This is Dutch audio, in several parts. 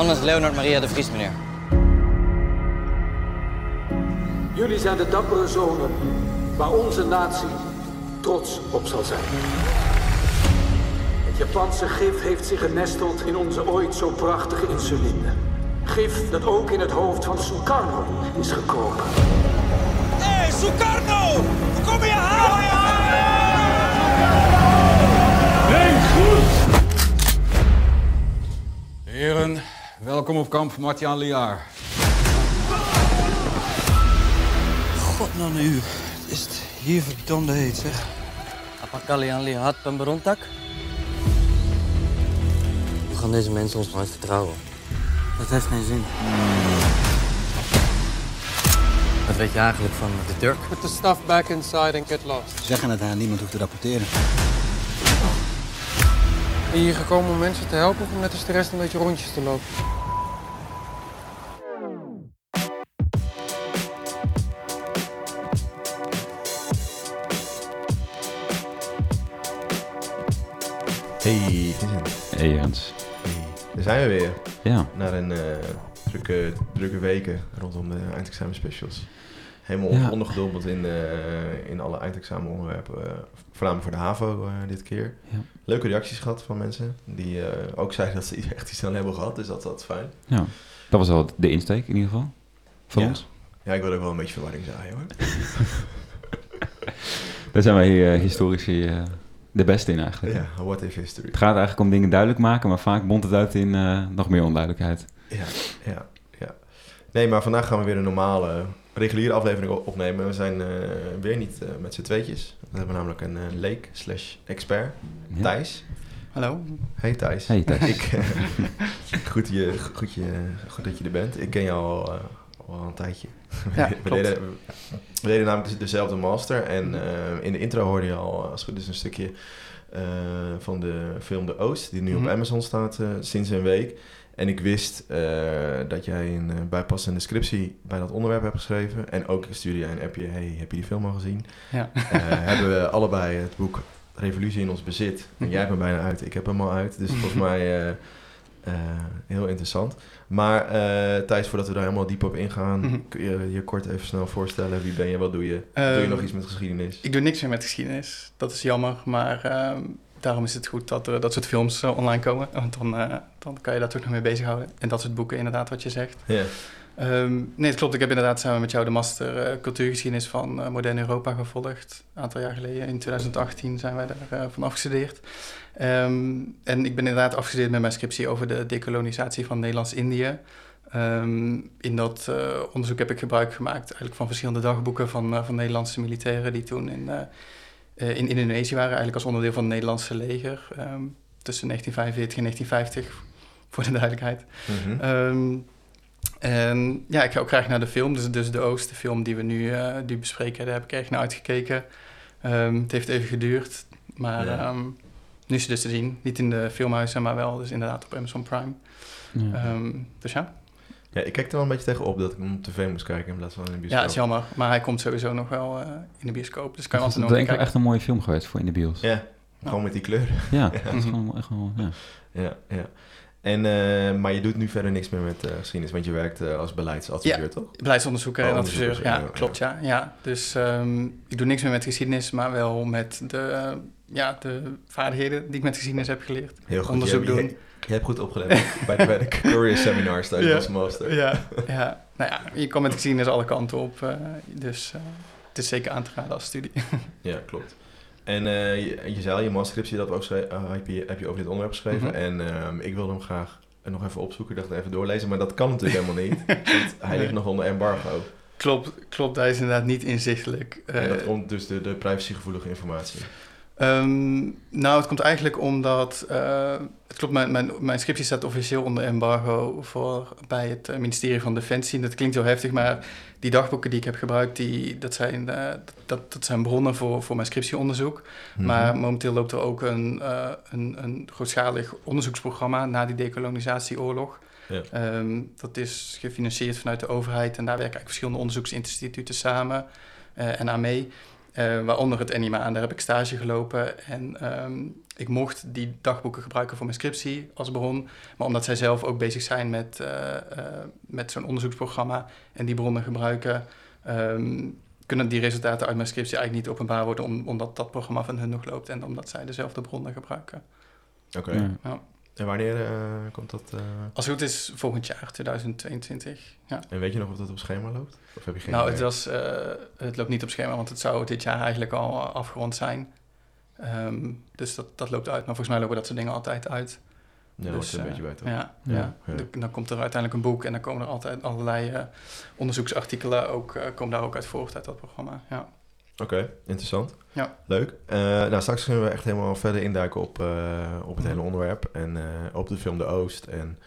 Hannes Leonard Maria de Vries, meneer. Jullie zijn de dappere zonen waar onze natie trots op zal zijn. Het Japanse gif heeft zich genesteld in onze ooit zo prachtige insuline. Gif dat ook in het hoofd van Sukarno is gekropen. Hé, hey, Sukarno! Kom je halen! Nee, goed! Heren, welkom op kamp Martiaan Liaar. God, nou een uur. Is het hier verdomde heet, zeg. Apakalian lihat pemberontak? We gaan deze mensen ons nooit vertrouwen. Dat heeft geen zin. Wat weet je eigenlijk van de Turk? Put the stuff back inside and get lost. Zeggen het aan niemand hoeft te rapporteren. Ben je hier gekomen om mensen te helpen of om net als de rest een beetje rondjes te lopen? Hey, Vincent. Hey Jens. Hey. Daar zijn we weer. Ja. Na een uh, drukke, drukke weken rondom de eindexamen specials. Helemaal Ja. ondergedompeld in, uh, in alle eindexamen onderwerpen. Uh, voornamelijk voor de HAVO uh, dit keer. Ja. Leuke reacties gehad van mensen. Die uh, ook zeiden dat ze echt iets aan hebben gehad. Dus dat dat fijn. ja, dat was wel de insteek in ieder geval. Van Ja. ons. Ja, ik wil ook wel een beetje verwarring zaaien hoor. Daar zijn wij eh, historici eh, de beste in eigenlijk. Ja, what if history. Het gaat eigenlijk om dingen duidelijk maken, maar vaak bondt het uit in eh, nog meer onduidelijkheid. Ja, ja, ja. Nee, maar vandaag gaan we weer een normale, reguliere aflevering op- opnemen. We zijn eh, weer niet eh, met z'n tweetjes. We hebben namelijk een eh, leek slash expert, Ja. Thijs. Hallo? Hey Thijs. Hey, Thijs. Ik, goed, je, goed, je, goed dat je er bent. Ik ken jou al, eh, al een tijdje. Ja, we, klopt. deden, we deden namelijk dezelfde master. En in de intro hoorde je al, als het goed is, een stukje eh, van de film De Oost. Die nu Mhm. op Amazon staat eh, sinds een week. En ik wist eh, dat jij een eh, bijpassende scriptie bij dat onderwerp hebt geschreven. En ook stuurde jij een appje, hey, heb je die film al gezien? Ja. Eh, hebben we allebei het boek Revolutie in ons bezit. En jij hebt hem bijna uit, ik heb hem al uit. Dus volgens mij heel interessant. Maar Thijs, voordat we daar helemaal diep op ingaan, Mhm. kun je je kort even snel voorstellen. Wie ben je, wat doe je? doe je Ehm, nog iets met geschiedenis? Ik doe niks meer met geschiedenis. Dat is jammer, maar ehm, daarom is het goed dat er dat soort films eh, online komen. Want dan, eh, dan kan je daar toch nog mee bezighouden. En dat soort boeken, inderdaad, wat je zegt. Ehm, nee, het klopt. Ik heb inderdaad samen met jou de master eh, cultuurgeschiedenis van eh, modern Europa gevolgd. Een aantal jaar geleden, in 2018, zijn wij daar eh, van afgestudeerd. Ehm, en ik ben inderdaad afgestudeerd met mijn scriptie over de dekolonisatie van Nederlands-Indië. Ehm, in dat onderzoek heb ik gebruik gemaakt eigenlijk van verschillende dagboeken van, van Nederlandse militairen die toen in, in Indonesië waren, eigenlijk als onderdeel van het Nederlandse leger. ehm, tussen 1945 en 1950, voor de duidelijkheid. Mhm. Ehm, en ja, ik ga ook graag naar de film. Dus, dus De Oost, de film die we nu eh, die bespreken, daar heb ik erg naar uitgekeken. Ehm, het heeft even geduurd, maar Ja. ehm, nu is het dus te zien. Niet in de filmhuizen, maar wel dus inderdaad op Amazon Prime. Ja. Ehm, dus ja. Ja, ik kijk er wel een beetje tegenop dat ik hem op tv moest kijken in plaats van in de ja, bioscoop. het is jammer. Maar hij komt sowieso nog wel eh, in de bioscoop. Dus kan je dat is altijd nog kijken. echt een mooie film geweest voor in de bios. Ja, gewoon met die kleur. Ja, dat is gewoon echt wel, ja. Ja, ja. En, eh, maar je doet nu verder niks meer met eh, geschiedenis, want je werkt als beleidsadviseur, Ja. toch? Beleidsonderzoeker Oh, en adviseur. onderzoekers, Ja, ja, klopt, ja. ja. Dus ehm, ik doe niks meer met geschiedenis, maar wel met de, ja, de vaardigheden die ik met geschiedenis heb geleerd. Heel goed. Onderzoek je, doen. Je, je hebt goed opgelet bij de, bij de career seminars Ja. als master. Ja, ja. Nou ja, je kan met geschiedenis alle kanten op. eh, dus eh, het is zeker aan te raden als studie. Ja, klopt. En eh, je, je zei al, je dat ook schreef, heb, je, heb je over dit onderwerp geschreven. Mhm. En ehm, ik wilde hem graag nog even opzoeken. Ik dacht even doorlezen, maar dat kan natuurlijk helemaal niet. Want hij ligt nog onder embargo. klopt, klopt, hij is inderdaad niet inzichtelijk. en dat komt dus de, de privacygevoelige informatie. Ehm, nou, het komt eigenlijk omdat... eh, het klopt, mijn, mijn, mijn scriptie staat officieel onder embargo voor, bij het eh, ministerie van Defensie. Dat klinkt heel heftig, maar die dagboeken die ik heb gebruikt... Die, dat, zijn, eh, dat, dat zijn bronnen voor, voor mijn scriptieonderzoek. Mhm. Maar momenteel loopt er ook een, een, een grootschalig onderzoeksprogramma... na die decolonisatieoorlog. Ja. Ehm, dat is gefinancierd vanuit de overheid... en daar werken eigenlijk verschillende onderzoeksinstituten samen... en aan mee... Eh, waaronder het NIMA. En daar heb ik stage gelopen. En ehm, ik mocht die dagboeken gebruiken voor mijn scriptie als bron. Maar omdat zij zelf ook bezig zijn met, eh, eh, met zo'n onderzoeksprogramma en die bronnen gebruiken, ehm, kunnen die resultaten uit mijn scriptie eigenlijk niet openbaar worden, om- omdat dat programma van hun nog loopt en omdat zij dezelfde bronnen gebruiken. Oké. Ja. Ja. En wanneer eh, komt dat? eh, Als het goed is, volgend jaar, 2022. Ja. En weet je nog of dat op schema loopt? Of heb je geen Nou, idee? het, was, eh, het loopt niet op schema, want het zou dit jaar eigenlijk al afgerond zijn. Ehm, dus dat, dat loopt uit. Maar volgens mij lopen dat soort dingen altijd uit. Ja, hoort Dus, er een beetje bij, toch? Ja, Ja, ja. ja. De- dan komt er uiteindelijk een boek en dan komen er altijd allerlei eh, onderzoeksartikelen ook, eh, komen daar ook uit voort uit dat programma. Ja. Oké, interessant. Ja. Leuk. Eh, nou, straks kunnen we echt helemaal verder induiken op, eh, op het hele onderwerp en eh, op de film De Oost. En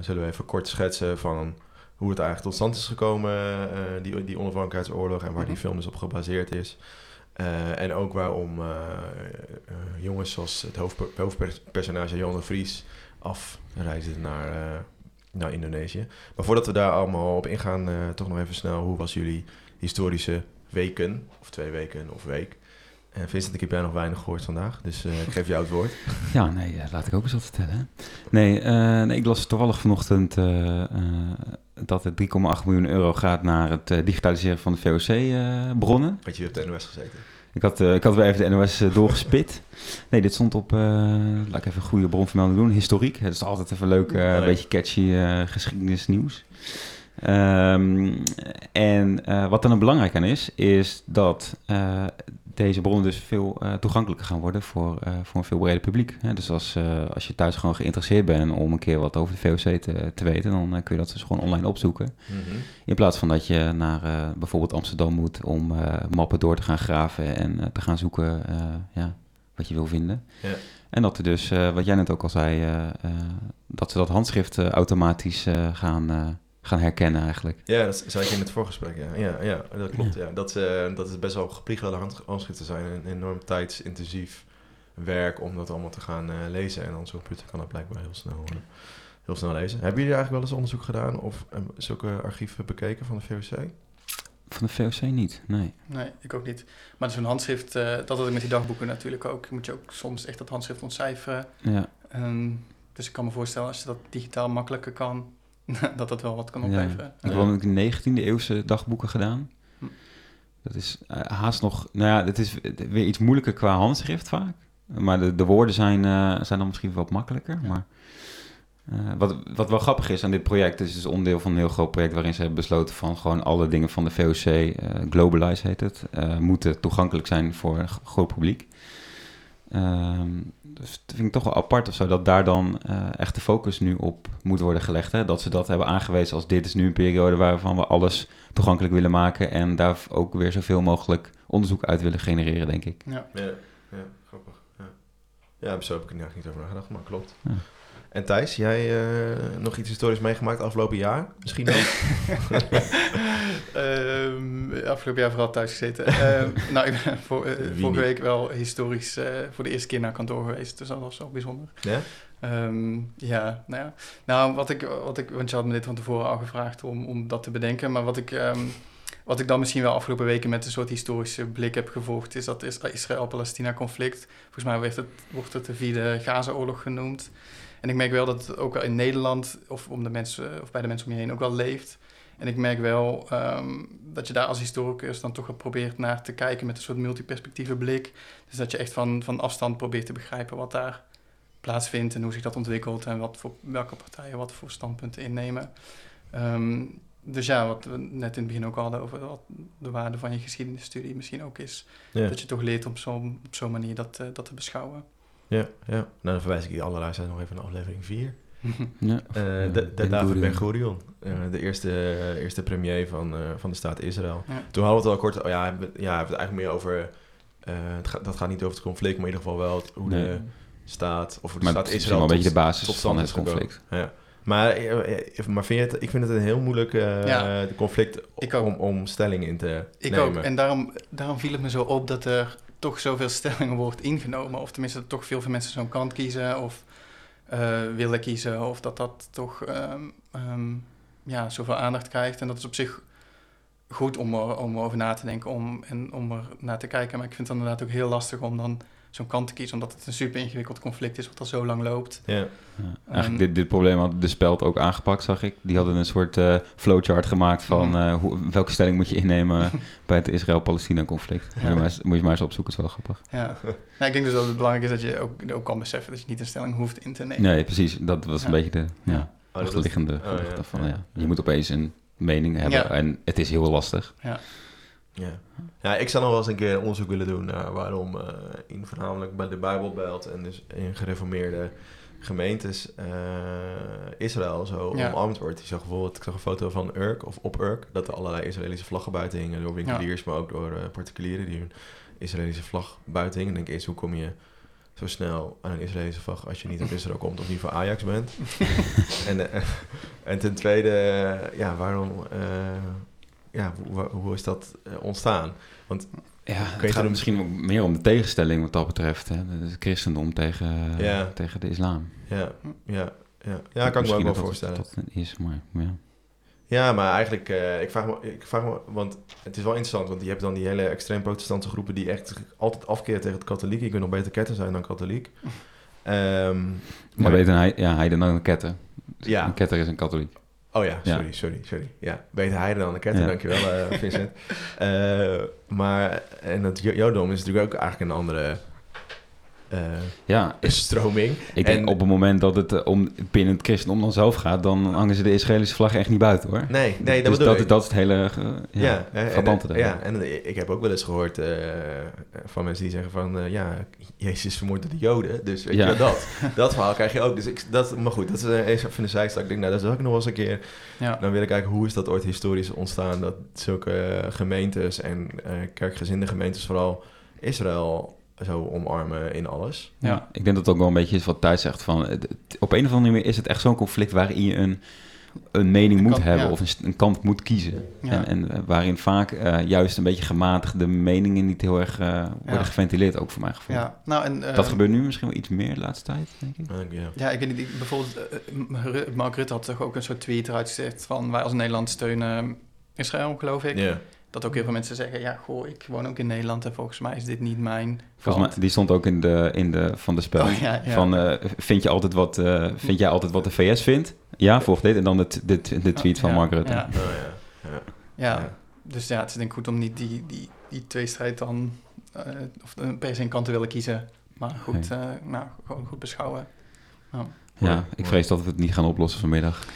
zullen we even kort schetsen van hoe het eigenlijk tot stand is gekomen, die, die onafhankelijkheidsoorlog en waar die Mhm. film dus op gebaseerd is. En ook waarom jongens zoals het hoofdper- hoofdpersonage Jan de Vries afreizen naar, naar Indonesië. Maar voordat we daar allemaal op ingaan, toch nog even snel, hoe was jullie historische weken, of twee weken of week? En Vincent, ik heb jij nog weinig gehoord vandaag, dus eh, ik geef jou het woord. Ja, nee, eh, laat ik ook eens wat vertellen. Nee, eh, nee ik las toevallig vanochtend eh, eh, dat het 3,8 miljoen euro gaat naar het eh, digitaliseren van de VOC-bronnen. Had je op de NOS gezeten? ik, had, eh, ik had weer even de NOS eh, doorgespit. Nee, dit stond op, eh, laat ik even een goede bronvermelding doen, historiek. Het is altijd even leuk, eh, een beetje catchy eh, geschiedenisnieuws. Ehm, en eh, wat dan belangrijk aan is, is dat eh, deze bronnen dus veel eh, toegankelijker gaan worden voor, voor een veel breder publiek. Hè? Dus als, als je thuis gewoon geïnteresseerd bent om een keer wat over de VOC te, te weten, dan kun je dat dus gewoon online opzoeken. Mhm. In plaats van dat je naar bijvoorbeeld Amsterdam moet om mappen door te gaan graven en te gaan zoeken ja, wat je wil vinden. Ja. En dat er dus, wat jij net ook al zei, dat ze dat handschrift automatisch gaan, gaan herkennen eigenlijk. Ja, dat zei ik in het voorgesprek, ja. Ja, ja dat klopt, ja. Dat, eh, dat het best wel gepriegelde hand, handschriften zijn. Een enorm tijdsintensief werk om dat allemaal te gaan eh, lezen. En dan zo'n computer kan dat blijkbaar heel snel, eh, heel snel lezen. Hebben jullie eigenlijk wel eens onderzoek gedaan of eh, zulke archieven bekeken van de VOC? Van de VOC niet, nee. Nee, ik ook niet. Maar zo'n handschrift, eh, dat had ik met die dagboeken natuurlijk ook. Moet je ook soms echt dat handschrift ontcijferen. Ja, Ehm, dus ik kan me voorstellen als je dat digitaal makkelijker kan, dat dat wel wat kan Ja. opleveren. ik heb de 19e eeuwse dagboeken gedaan. Hm. Dat is eh, haast nog, nou ja, het is weer iets moeilijker qua handschrift vaak. Maar de, de woorden zijn, eh, zijn dan misschien wat makkelijker. Maar eh, wat, wat wel grappig is aan dit project, het is dus onderdeel van een heel groot project waarin ze hebben besloten van gewoon alle dingen van de VOC, Globalize heet het, moeten toegankelijk zijn voor een groot publiek. Ehm, dus dat vind ik toch wel apart of zo, dat daar dan eh, echt de focus nu op moet worden gelegd. Hè? Dat ze dat hebben aangewezen als dit is nu een periode waarvan we alles toegankelijk willen maken en daar ook weer zoveel mogelijk onderzoek uit willen genereren, denk ik. Ja. Ja, ja grappig. Ja. ja, zo heb ik er eigenlijk niet over nagedacht, maar klopt. Ja. En Thijs, jij eh, nog iets historisch meegemaakt afgelopen jaar? Misschien ook? Ehm, afgelopen jaar vooral thuis gezeten. Ehm, nou, ik ben voor, eh, vorige week wel historisch eh, voor de eerste keer naar kantoor geweest. Dus dat was wel bijzonder. ja? Ehm, ja, nou ja. Nou, wat ik, wat ik, want je had me dit van tevoren al gevraagd om, om dat te bedenken. Maar wat ik, wat ik dan misschien wel afgelopen weken met een soort historische blik heb gevolgd, is dat Is- Israël-Palestina-conflict. Volgens mij werd het, wordt het de vierde Gaza-oorlog genoemd. En ik merk wel dat het ook wel in Nederland, of, om de mensen, of bij de mensen om je heen, ook wel leeft. En ik merk wel ehm, dat je daar als historicus dan toch wel probeert naar te kijken met een soort multiperspectieve blik. Dus dat je echt van, van afstand probeert te begrijpen wat daar plaatsvindt en hoe zich dat ontwikkelt en wat voor, welke partijen wat voor standpunten innemen. Ehm, dus ja, wat we net in het begin ook hadden over wat de waarde van je geschiedenisstudie misschien ook is. Ja. Dat je toch leert op zo'n op zo'n manier dat, eh, dat te beschouwen. Ja, ja. Nou, dan verwijs ik je alle luisteraars nog even naar aflevering 4. Ja. Eh, de, de Ben David Gurion. Ben Gurion, eh, de eerste, eerste premier van, eh, van de staat Israël. Ja. Toen hadden we het al kort, oh ja, hebben we- ja, hebben het eigenlijk meer over, eh, het gaat, dat gaat niet over het conflict, maar in ieder geval wel het- hoe Nee. de staat, of hoe de Maar staat het is Israël wel een beetje de basis tot van het conflict. Ja. Maar, maar vind je het, ik vind het een heel moeilijk eh, Ja. conflict Ik om, om stelling in te Ik nemen. ook. En daarom, daarom viel het me zo op dat er toch zoveel stellingen wordt ingenomen. Of tenminste, dat toch veel veel mensen zo'n kant kiezen of eh, willen kiezen. Of dat dat toch ehm, ehm, ja, zoveel aandacht krijgt. En dat is op zich goed om, er, om erover na te denken om, en om er naar te kijken. Maar ik vind het inderdaad ook heel lastig om dan zo'n kant te kiezen, omdat het een super ingewikkeld conflict is wat al zo lang loopt. Ja. Ja. En- Eigenlijk dit, dit probleem had de speld ook aangepakt, zag ik. Die hadden een soort eh, flowchart gemaakt van Mhm. eh, hoe, welke stelling moet je innemen bij het Israël-Palestina conflict. Moet, je maar, eens- moet je maar eens opzoeken, het is wel grappig. Ja. Nou, ik denk dus dat het belangrijk is dat je ook, ook kan beseffen dat je niet een stelling hoeft in te nemen. Nee, precies. Dat was een Ja. beetje de ja. Oh, achterliggende oh, gedachte ja, van, ja. ja. Je moet opeens een mening hebben Ja. en het is heel lastig. Ja. Ja. ja, ik zou nog wel eens een keer onderzoek willen doen naar waarom eh, in voornamelijk bij de Bijbelbelt en dus in gereformeerde gemeentes eh, Israël zo Ja. omarmd wordt. Ik zag bijvoorbeeld, ik zag een foto van Urk of op Urk, dat er allerlei Israëlische vlaggen buiten hingen door winkeliers, maar ook door eh, particulieren die hun Israëlische vlag buiten hingen. En ik denk eens, hoe kom je zo snel aan een Israëlische vlag als je niet uit Israël komt of niet voor Ajax bent? en, en ten tweede, ja, waarom, ja, hoe, hoe is dat eh, ontstaan? Want Ja, het gaat er- misschien meer om de tegenstelling wat dat betreft. Hè? Het christendom tegen, Ja. tegen de islam. Ja, ja, ja. ja kan ik me ook wel dat voorstellen. Dat dat is, maar ja. Ja, maar eigenlijk, eh, ik, vraag me, ik vraag me, want het is wel interessant, want je hebt dan die hele extreem protestantse groepen die echt altijd afkeren tegen het katholiek. Ik wil nog beter ketter zijn dan katholiek. Ehm, Maar beter hij, ja, hij dan een ketter. Ja. Een ketter is een katholiek. Oh ja, Ja. sorry, sorry, sorry. Ja, beter heiden dan een ketter, Ja. dankjewel eh, Vincent. Eh, maar, en het jo- jodendom is natuurlijk ook eigenlijk een andere Ja, stroming. ik denk En- op het moment dat het eh, om binnen het christendom dan zelf gaat, dan hangen ze de Israëlische vlag echt niet buiten hoor. Nee, nee, dat dus dat, ik. dat is het hele eh, ja, Ja, hè, en, eh, ja, en ik heb ook wel eens gehoord eh, van mensen die zeggen van... eh, ja, Jezus is vermoord door de Joden, dus weet Ja. je wel, dat. Dat verhaal krijg je ook. Dus ik, dat, maar goed, dat is eh, eens even de zijstap. Ik denk, nou, dat zou ik nog wel eens een keer... Ja. Dan wil ik kijken, hoe is dat ooit historisch ontstaan... dat zulke eh, gemeentes en eh, kerkgezinde gemeentes vooral Israël zo omarmen in alles. Ja. Ik denk dat het ook wel een beetje is wat Thijs zegt. Van, het- op een of andere manier is het echt zo'n conflict waarin je een, een mening Een moet kant, hebben ja. of een, een kant moet kiezen. Ja. En, en eh, waarin vaak eh, juist een beetje gematigde meningen niet heel erg eh, worden Ja. geventileerd, ook voor mijn gevoel. Ja, nou en... eh, Dat gebeurt nu misschien wel iets meer de laatste tijd, denk ik. Eh, ja. Ja, ik weet niet, ik- bijvoorbeeld eh, eh, Mark Rutte had toch ook een soort tweet eruit gezet van wij als Nederland steunen Israël, geloof ik. Ja. Dat ook heel veel mensen zeggen, ja, goh, ik woon ook in Nederland en volgens mij is dit niet mijn Volgens mij, die stond ook in de, in de van de spel. Oh, ja, ja. Van, eh, vind, je altijd wat, eh, vind jij altijd wat de VS vindt? Ja, volg dit. En dan de, de, de tweet van Ja, Mark Rutte. Ja, Oh, ja. ja. ja. Ja. dus ja, het is denk ik goed om niet die, die, die tweestrijd dan, eh, of per se een kant te willen kiezen. Maar goed, eh, nou, gewoon goed beschouwen. Nou, Ja, ik vrees dat we het niet gaan oplossen vanmiddag.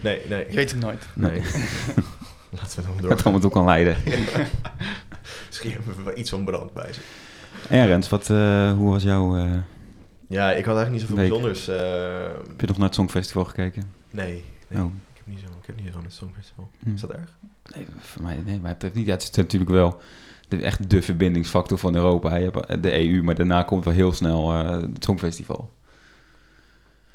Nee, nee. je weet het nooit. Nee. Laten we dan door. Het allemaal toe kan leiden. Misschien hebben we wel iets van brand bij zich. En Rens, wat, eh, hoe was jouw... eh, Ja, ik had eigenlijk niet zoveel Week. bijzonders. eh, heb je nog naar het Songfestival gekeken? nee, nee. Oh. Ik heb niet zo, ik heb niet zo aan het Songfestival. Hm. Is dat erg? Nee, voor mij, nee, maar het heeft niet. Ja, het is natuurlijk wel de, echt de verbindingsfactor van Europa. Je hebt de EU, maar daarna komt wel heel snel het Songfestival.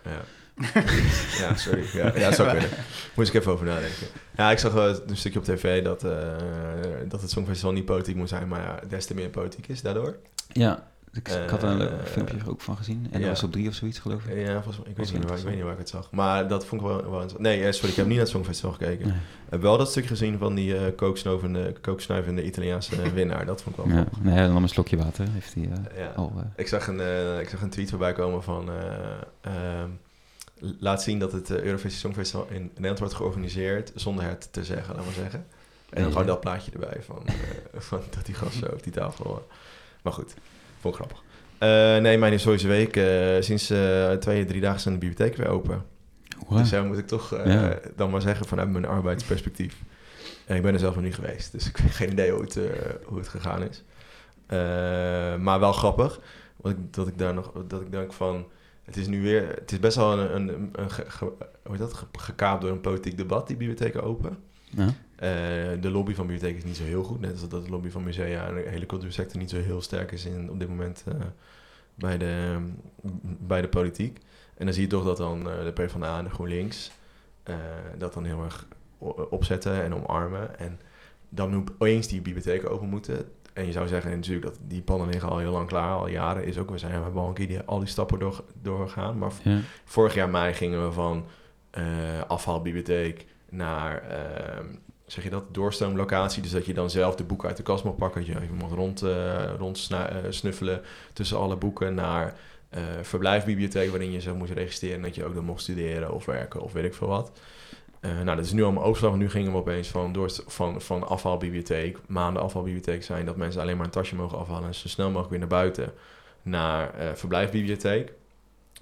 Ja. ja, sorry. Ja, ja, dat zou kunnen. Moest ik even over nadenken. Ja, ik zag wel een stukje op tv dat, eh, dat het Songfestival niet politiek moet zijn, maar ja, des te meer politiek is daardoor. Ja, ik, ik had er een Eh, leuk filmpje ook van gezien. En ja. dat was op drie of zoiets, geloof ik. Ja, volgens mij, ik, weet niet waar, ik weet niet waar ik het zag. Maar dat vond ik wel, wel. Nee, eh, sorry, ik heb niet naar het Songfestival gekeken. Nee. Ik heb wel dat stukje gezien van die eh kooksnuivende, kooksnuivende Italiaanse eh, winnaar. Dat vond ik wel Ja, grappig. nee, hij nam een slokje water. Heeft hij eh, Ja. al... eh, Ik zag een, eh, ik zag een tweet voorbij komen van... eh, ehm, laat zien dat het eh, Eurovisie Songfestival in Nederland wordt georganiseerd... zonder het te zeggen, laat maar zeggen. En dan gewoon dat plaatje erbij van, eh, van dat die gast zo op die tafel... eh. maar goed, vond ik grappig. Nee, mijn historische week. sinds twee, drie dagen zijn de bibliotheken weer open. hoera. Dus daar moet ik toch Ja. dan maar zeggen vanuit mijn arbeidsperspectief. En ik ben er zelf nog niet geweest, dus ik heb geen idee hoe het, hoe het gegaan is. Maar wel grappig, want ik, dat ik daar nog, dat ik denk van, het is nu weer, het is best wel een, een, een ge- ge- hoe heet dat, Ge- gekaapt door een politiek debat, die bibliotheken open. Ja. Eh, de lobby van bibliotheken is niet zo heel goed, net als dat de lobby van musea en de hele cultuursector niet zo heel sterk is in, op dit moment eh, bij, de, bij de politiek. En dan zie je toch dat dan eh, de PvdA en de GroenLinks dat dan heel erg opzetten en omarmen. En dan nu opeens die bibliotheken open moeten. En je zou zeggen natuurlijk dat die pannen liggen al heel lang klaar, al jaren is ook. We zijn we hebben al een keer die, al die stappen door, doorgaan. Maar Ja. vorig jaar mei gingen we van eh afvalbibliotheek naar ehm, zeg je dat, doorstroomlocatie. Dus dat je dan zelf de boeken uit de kast mag pakken. Dat je even mag rond, eh, rond eh, snuffelen tussen alle boeken naar verblijfbibliotheek waarin je zo moest registreren. Dat je ook dan mocht studeren of werken of weet ik veel wat. Eh, nou, dat is nu allemaal overslag. Nu gingen we opeens van, door, van, van afvalbibliotheek, maanden afvalbibliotheek zijn, dat mensen alleen maar een tasje mogen afhalen en zo snel mogelijk weer naar buiten naar eh, verblijfbibliotheek.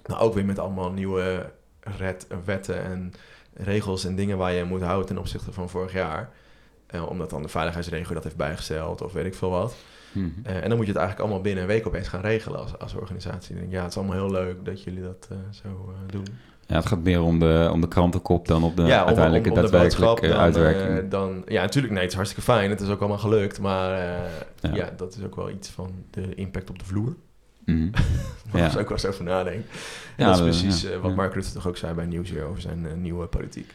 Nou, ook weer met allemaal nieuwe red, wetten en regels en dingen waar je moet houden ten opzichte van vorig jaar. Eh, omdat dan de veiligheidsregio dat heeft bijgesteld of weet ik veel wat. Mhm. En dan moet je het eigenlijk allemaal binnen een week opeens gaan regelen als, als organisatie. Denk, ja, het is allemaal heel leuk dat jullie dat zo doen. Ja, het gaat meer om de, om de krantenkop dan op de ja, om- uiteindelijke om, om de daadwerkelijke dan, uitwerking. eh, dan, ja, natuurlijk, nee, het is hartstikke fijn. Het is ook allemaal gelukt. Maar eh, Ja. ja. dat is ook wel iets van de impact op de vloer. Waar Ja. je ook wel eens over nadenkt. En Ja, dat is precies ja, eh, wat. Mark Rutte toch ook zei bij Nieuwsweer over zijn nieuwe politiek.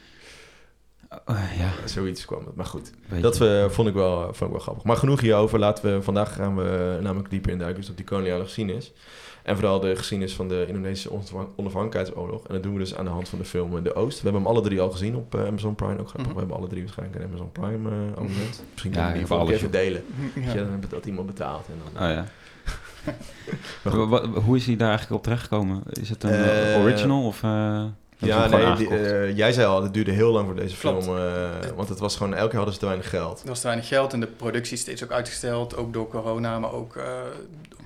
Eh, ja, Zoiets kwam het, maar goed. Dat vond, ik wel, vond ik wel grappig. Maar genoeg hierover. Laten we, vandaag gaan we namelijk dieper induiken dus op die koloniale geschiedenis. En vooral de geschiedenis van de Indonesische onafhan- onafhankelijkheidsoorlog. En dat doen we dus aan de hand van de film eh, De Oost. We hebben hem alle drie al gezien op eh, Amazon Prime. Ook grappig, Mhm. we hebben alle drie waarschijnlijk een Amazon Prime eh, abonnement. Misschien Ja, kunnen we die voor even delen. Ja. Dat je dan dat iemand betaalt. En dan, Oh ja. Hoe is hij daar eigenlijk op terechtgekomen? Is het een eh, Eh, original of eh Ja, nee, die, eh, jij zei al, het duurde heel lang voor deze Klopt. film. eh, want het was gewoon, elke keer hadden ze te weinig geld. Er was te weinig geld en de productie is steeds ook uitgesteld, ook door corona, maar ook eh,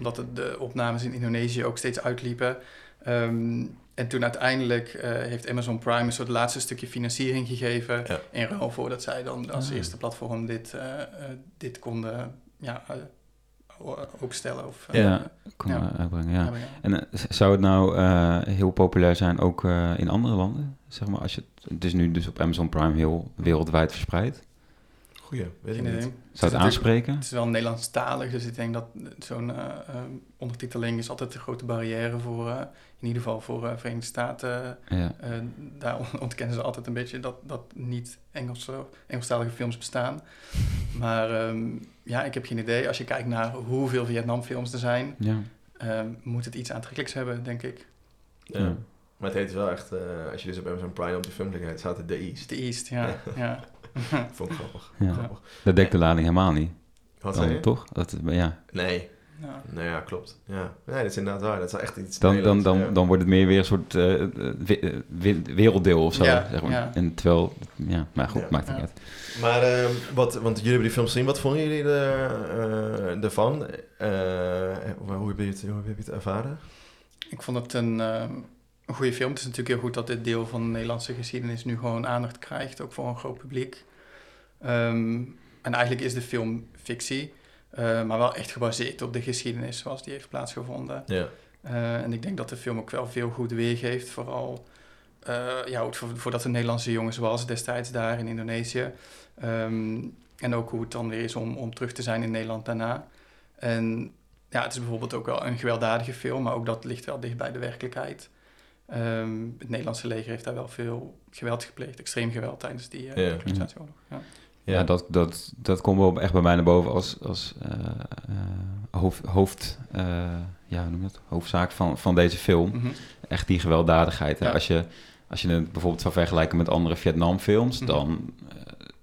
omdat de opnames in Indonesië ook steeds uitliepen. Ehm, en toen uiteindelijk eh, heeft Amazon Prime een soort laatste stukje financiering gegeven Ja. in ruil voor dat zij dan als Ah. eerste platform dit, eh, eh, dit konden ja, o- openstellen. Of, ja, kon ja. uitbrengen, ja. En zou het nou eh, heel populair zijn ook eh, in andere landen? Zeg maar, als je het, het is nu dus op Amazon Prime heel wereldwijd verspreid. Goeie, weet ik niet. Het is Zou het aanspreken? Het is wel Nederlandstalig, dus ik denk dat zo'n eh, eh, ondertiteling is altijd een grote barrière voor, eh, in ieder geval voor eh Verenigde Staten. Ja. Eh, daar on- ontkennen ze altijd een beetje dat, dat niet Engels, Engelstalige films bestaan. Maar ehm, ja, ik heb geen idee. Als je kijkt naar hoeveel Vietnamfilms er zijn, ja. ehm, moet het iets aantrekkelijks hebben, denk ik. Ja. Ja. Maar het heet wel echt, eh, als je dus op Amazon Prime op die film klikt, het staat er The East. The East, ja. ja. Vond ik grappig. Ja. grappig. Dat dekt de lading helemaal niet. Wat Dan, zei je? toch? Dat, ja. Nee. Ja. Nou ja, klopt. Ja. Nee, dat is inderdaad waar. Dat is echt iets Dan, dan, dan, ja. dan wordt het meer weer een soort eh, eh, we- eh, we- werelddeel of zo. Ja, zeg maar. ja. En terwijl, ja, maar goed, Ja. maakt het Ja. niet uit. Maar, eh, wat, want jullie hebben die film gezien. Wat vonden jullie er, ervan? Eh, hoe, heb je het, hoe heb je het ervaren? Ik vond het een, ehm, een goede film. Het is natuurlijk heel goed dat dit deel van de Nederlandse geschiedenis nu gewoon aandacht krijgt, ook voor een groot publiek. Ehm, en eigenlijk is de film fictie, eh, maar wel echt gebaseerd op de geschiedenis zoals die heeft plaatsgevonden. Ja. Eh, en ik denk dat de film ook wel veel goed weergeeft, vooral eh, ja, ook voor, voordat de Nederlandse jongens was destijds daar in Indonesië. Ehm, en ook hoe het dan weer is om, om terug te zijn in Nederland daarna. En ja, het is bijvoorbeeld ook wel een gewelddadige film, maar ook dat ligt wel dicht bij de werkelijkheid. Ehm, het Nederlandse leger heeft daar wel veel geweld gepleegd, extreem geweld tijdens die uh, Ja. kolonisatie-oorlog. Ja. Ja, dat, dat, dat komt wel echt bij mij naar boven als, als eh, eh, hoofd, hoofd, eh, ja, hoe noem dat? hoofdzaak van, van deze film. Mhm. Echt die gewelddadigheid. Ja. Als, je, als je het bijvoorbeeld zou vergelijken met andere Vietnamfilms, Mhm. dan,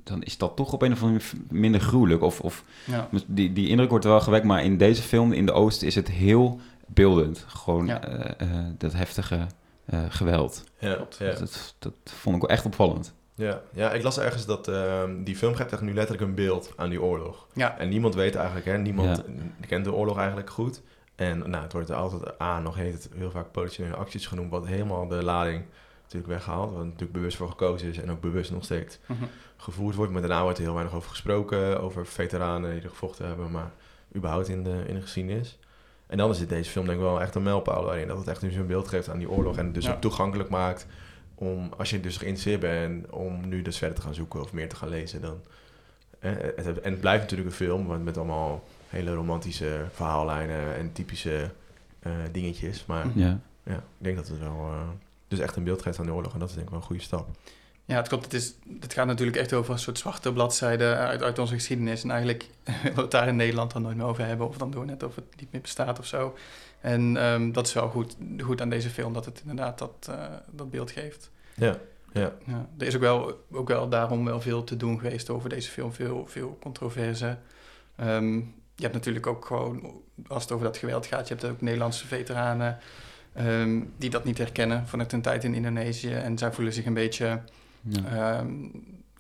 dan is dat toch op een of andere manier minder gruwelijk. Of, of Ja. die, die indruk wordt er wel gewekt, maar in deze film, in de Oosten, is het heel beeldend. Gewoon Ja. eh, eh, dat heftige eh, geweld. Ja, ja. Dat, dat vond ik wel echt opvallend. Ja. ja, ik las ergens dat ehm, die film geeft echt nu letterlijk een beeld aan die oorlog. Ja. En niemand weet eigenlijk, hè, niemand Ja. kent de oorlog eigenlijk goed. En nou, het wordt er altijd A, nog heet het heel vaak politionele acties genoemd, wat helemaal de lading natuurlijk weggehaald. Wat natuurlijk bewust voor gekozen is en ook bewust nog steeds Mhm. gevoerd wordt. Maar daarna wordt er heel weinig over gesproken, over veteranen die er gevochten hebben, maar überhaupt in de, in de geschiedenis. En dan is dit deze film denk ik wel echt een mijlpaal daarin. Dat het echt een beeld geeft aan die oorlog en het dus Ja. ook toegankelijk maakt om, als je dus geïnteresseerd bent, om nu dus verder te gaan zoeken of meer te gaan lezen dan. Eh, het, en het blijft natuurlijk een film want met allemaal hele romantische verhaallijnen en typische eh, dingetjes. Maar. Ja. ja, ik denk dat het wel eh, dus echt een beeld geeft aan de oorlog en dat is denk ik wel een goede stap. Ja, het klopt. Het, is, het gaat natuurlijk echt over een soort zwarte bladzijde uit, uit onze geschiedenis. En eigenlijk willen we het daar in Nederland dan nooit meer over hebben. Of dan doen we net of het niet meer bestaat of zo. En ehm, dat is wel goed, goed aan deze film, dat het inderdaad dat, eh, dat beeld geeft. Ja. Ja. Ja, er is ook wel, ook wel daarom wel veel te doen geweest over deze film, veel, veel controverse. Ehm, je hebt natuurlijk ook gewoon, als het over dat geweld gaat, je hebt ook Nederlandse veteranen ehm, die dat niet herkennen vanuit hun tijd in Indonesië. En zij voelen zich een beetje Ja. ehm,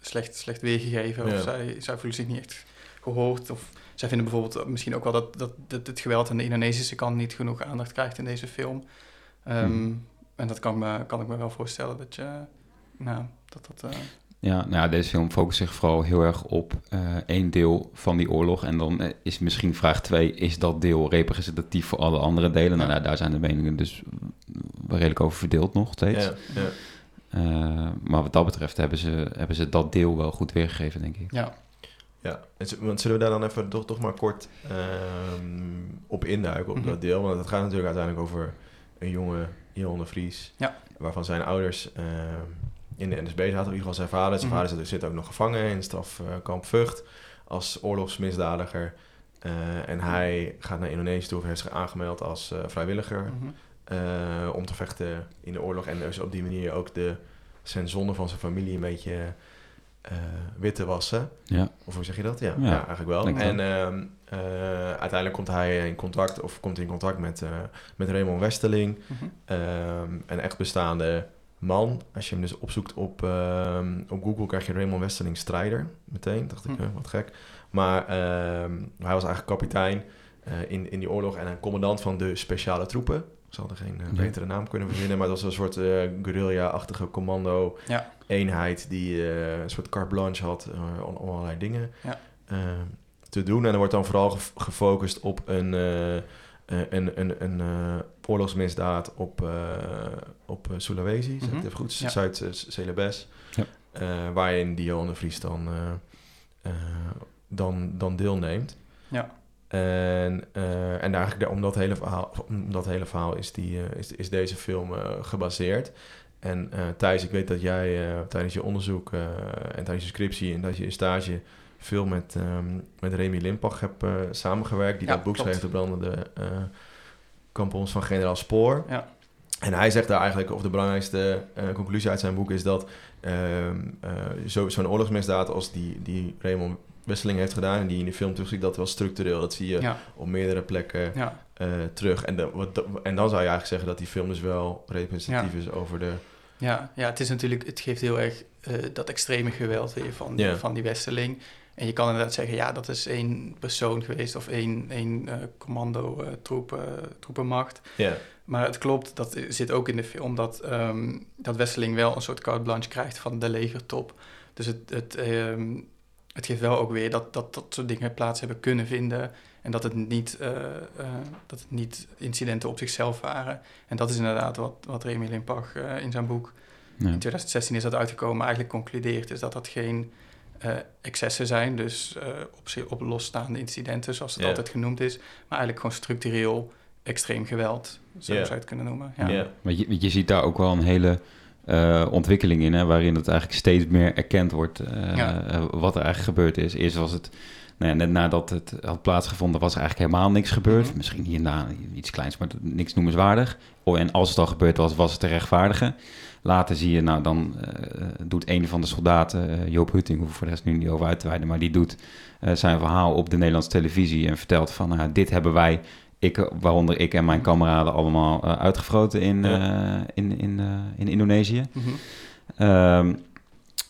slecht, slecht weergegeven. Ja. Of zij, zij voelen zich niet echt gehoord. Of zij vinden bijvoorbeeld misschien ook wel dat, dat, dat het geweld aan de Indonesische kant niet genoeg aandacht krijgt in deze film. Ehm, Mhm. En dat kan, me, kan ik me wel voorstellen dat je, nou, dat dat... eh, Ja, nou ja, deze film focust zich vooral heel erg op eh, één deel van die oorlog. En dan eh, is misschien vraag twee, is dat deel representatief voor alle andere delen? Nou, Ja. daar, daar zijn de meningen dus wel redelijk over verdeeld nog steeds. Ja, ja. Eh, maar wat dat betreft hebben ze, hebben ze dat deel wel goed weergegeven, denk ik. ja, Ja, want zullen we daar dan even toch, toch maar kort ehm, op induiken, op Mhm. dat deel? Want het gaat natuurlijk uiteindelijk over een jonge Jon de Vries, Ja. waarvan zijn ouders ehm, in de NSB zaten, in ieder geval zijn vader. Zijn Mhm. vader zit, ook nog gevangen in strafkamp Vught als oorlogsmisdadiger. Eh, en hij gaat naar Indonesië toe, of heeft zich aangemeld als eh, vrijwilliger mhm. Eh, om te vechten in de oorlog. En dus op die manier ook de, zijn zonde van zijn familie een beetje eh, wit te wassen. Ja. Of hoe zeg je dat? Ja, Ja, ja, eigenlijk wel. En ehm, eh, uiteindelijk komt hij in contact, of komt hij in contact met, eh, met Raymond Westerling. Mhm. Ehm, een echt bestaande man. Als je hem dus opzoekt op, ehm, op Google, krijg je Raymond Westerling strijder meteen. Dacht ik, Hm. eh, wat gek. Maar ehm, hij was eigenlijk kapitein eh, in, in die oorlog en een commandant van de speciale troepen. Ik zal er geen eh, betere naam kunnen verzinnen, maar dat was een soort eh, guerrilla-achtige commando Ja. eenheid die eh, een soort carte blanche had om, allerlei dingen Ja. te doen. En er wordt dan vooral gef- gefocust op een, een, een, een oorlogsmisdaad op, op Sulawesi, zeg ik het even goed, Ja. Zuid-Celebes. Ja. Waarin Dion de Vries dan, dan, dan deelneemt. Ja. En, eh, en eigenlijk om dat hele verhaal, om dat hele verhaal is, die, eh, is, is deze film eh, gebaseerd. En Thijs, ik weet dat jij tijdens je onderzoek en tijdens je scriptie en dat je stage veel met, ehm, met Remy Limpach hebt samengewerkt. Die Ja, dat boek klopt. schreef, De Brandende Kampons van Generaal Spoor. Ja. En hij zegt daar eigenlijk, of de belangrijkste conclusie uit zijn boek is dat ehm, eh, zo- zo'n oorlogsmisdaad als die, die Raymond Wesseling heeft gedaan en die in de film terugziet, dat wel structureel. Dat zie je Ja. op meerdere plekken Ja. eh, terug. En, de, wat, en dan zou je eigenlijk zeggen dat die film dus wel representatief is over de... Ja, ja, het is natuurlijk, het geeft heel erg eh, dat extreme geweld weer van, van die Westerling. En je kan inderdaad zeggen, ja, dat is één persoon geweest of één, één eh, commando troep, eh, troepenmacht. Ja, Maar het klopt, dat zit ook in de film, dat, ehm, dat Westerling wel een soort carte blanche krijgt van de legertop. Dus het, het, ehm, het geeft wel ook weer dat, dat dat soort dingen plaats hebben kunnen vinden. En dat het niet, eh, eh, dat het niet incidenten op zichzelf waren. En dat is inderdaad wat, wat Remy Limpach eh, in zijn boek Ja. in 2016 is dat uitgekomen, eigenlijk concludeert is dat dat geen eh, excessen zijn, dus eh, op, zich- op losstaande incidenten, zoals het altijd genoemd is, maar eigenlijk gewoon structureel extreem geweld, zo zou je het kunnen noemen. Ja. ja. Maar je, je ziet daar ook wel een hele eh, ontwikkeling in, hè, waarin het eigenlijk steeds meer erkend wordt eh, Ja. eh, wat er eigenlijk gebeurd is. Eerst was het, nou ja, net nadat het had plaatsgevonden, was er eigenlijk helemaal niks gebeurd. Mhm. Misschien hier en daar iets kleins, maar niks noemenswaardig. Oh, en als het al gebeurd was, was het te rechtvaardigen. Later zie je, nou dan doet een van de soldaten, Joop Hutting, hoef ik voor de rest nu niet over uit te wijden, maar die doet zijn verhaal op de Nederlandse televisie en vertelt van, nou, dit hebben wij, ik, eh, waaronder ik en mijn kameraden, allemaal eh, uitgefroten in, Ja. eh, in, in, eh, in Indonesië. Mhm. Ehm,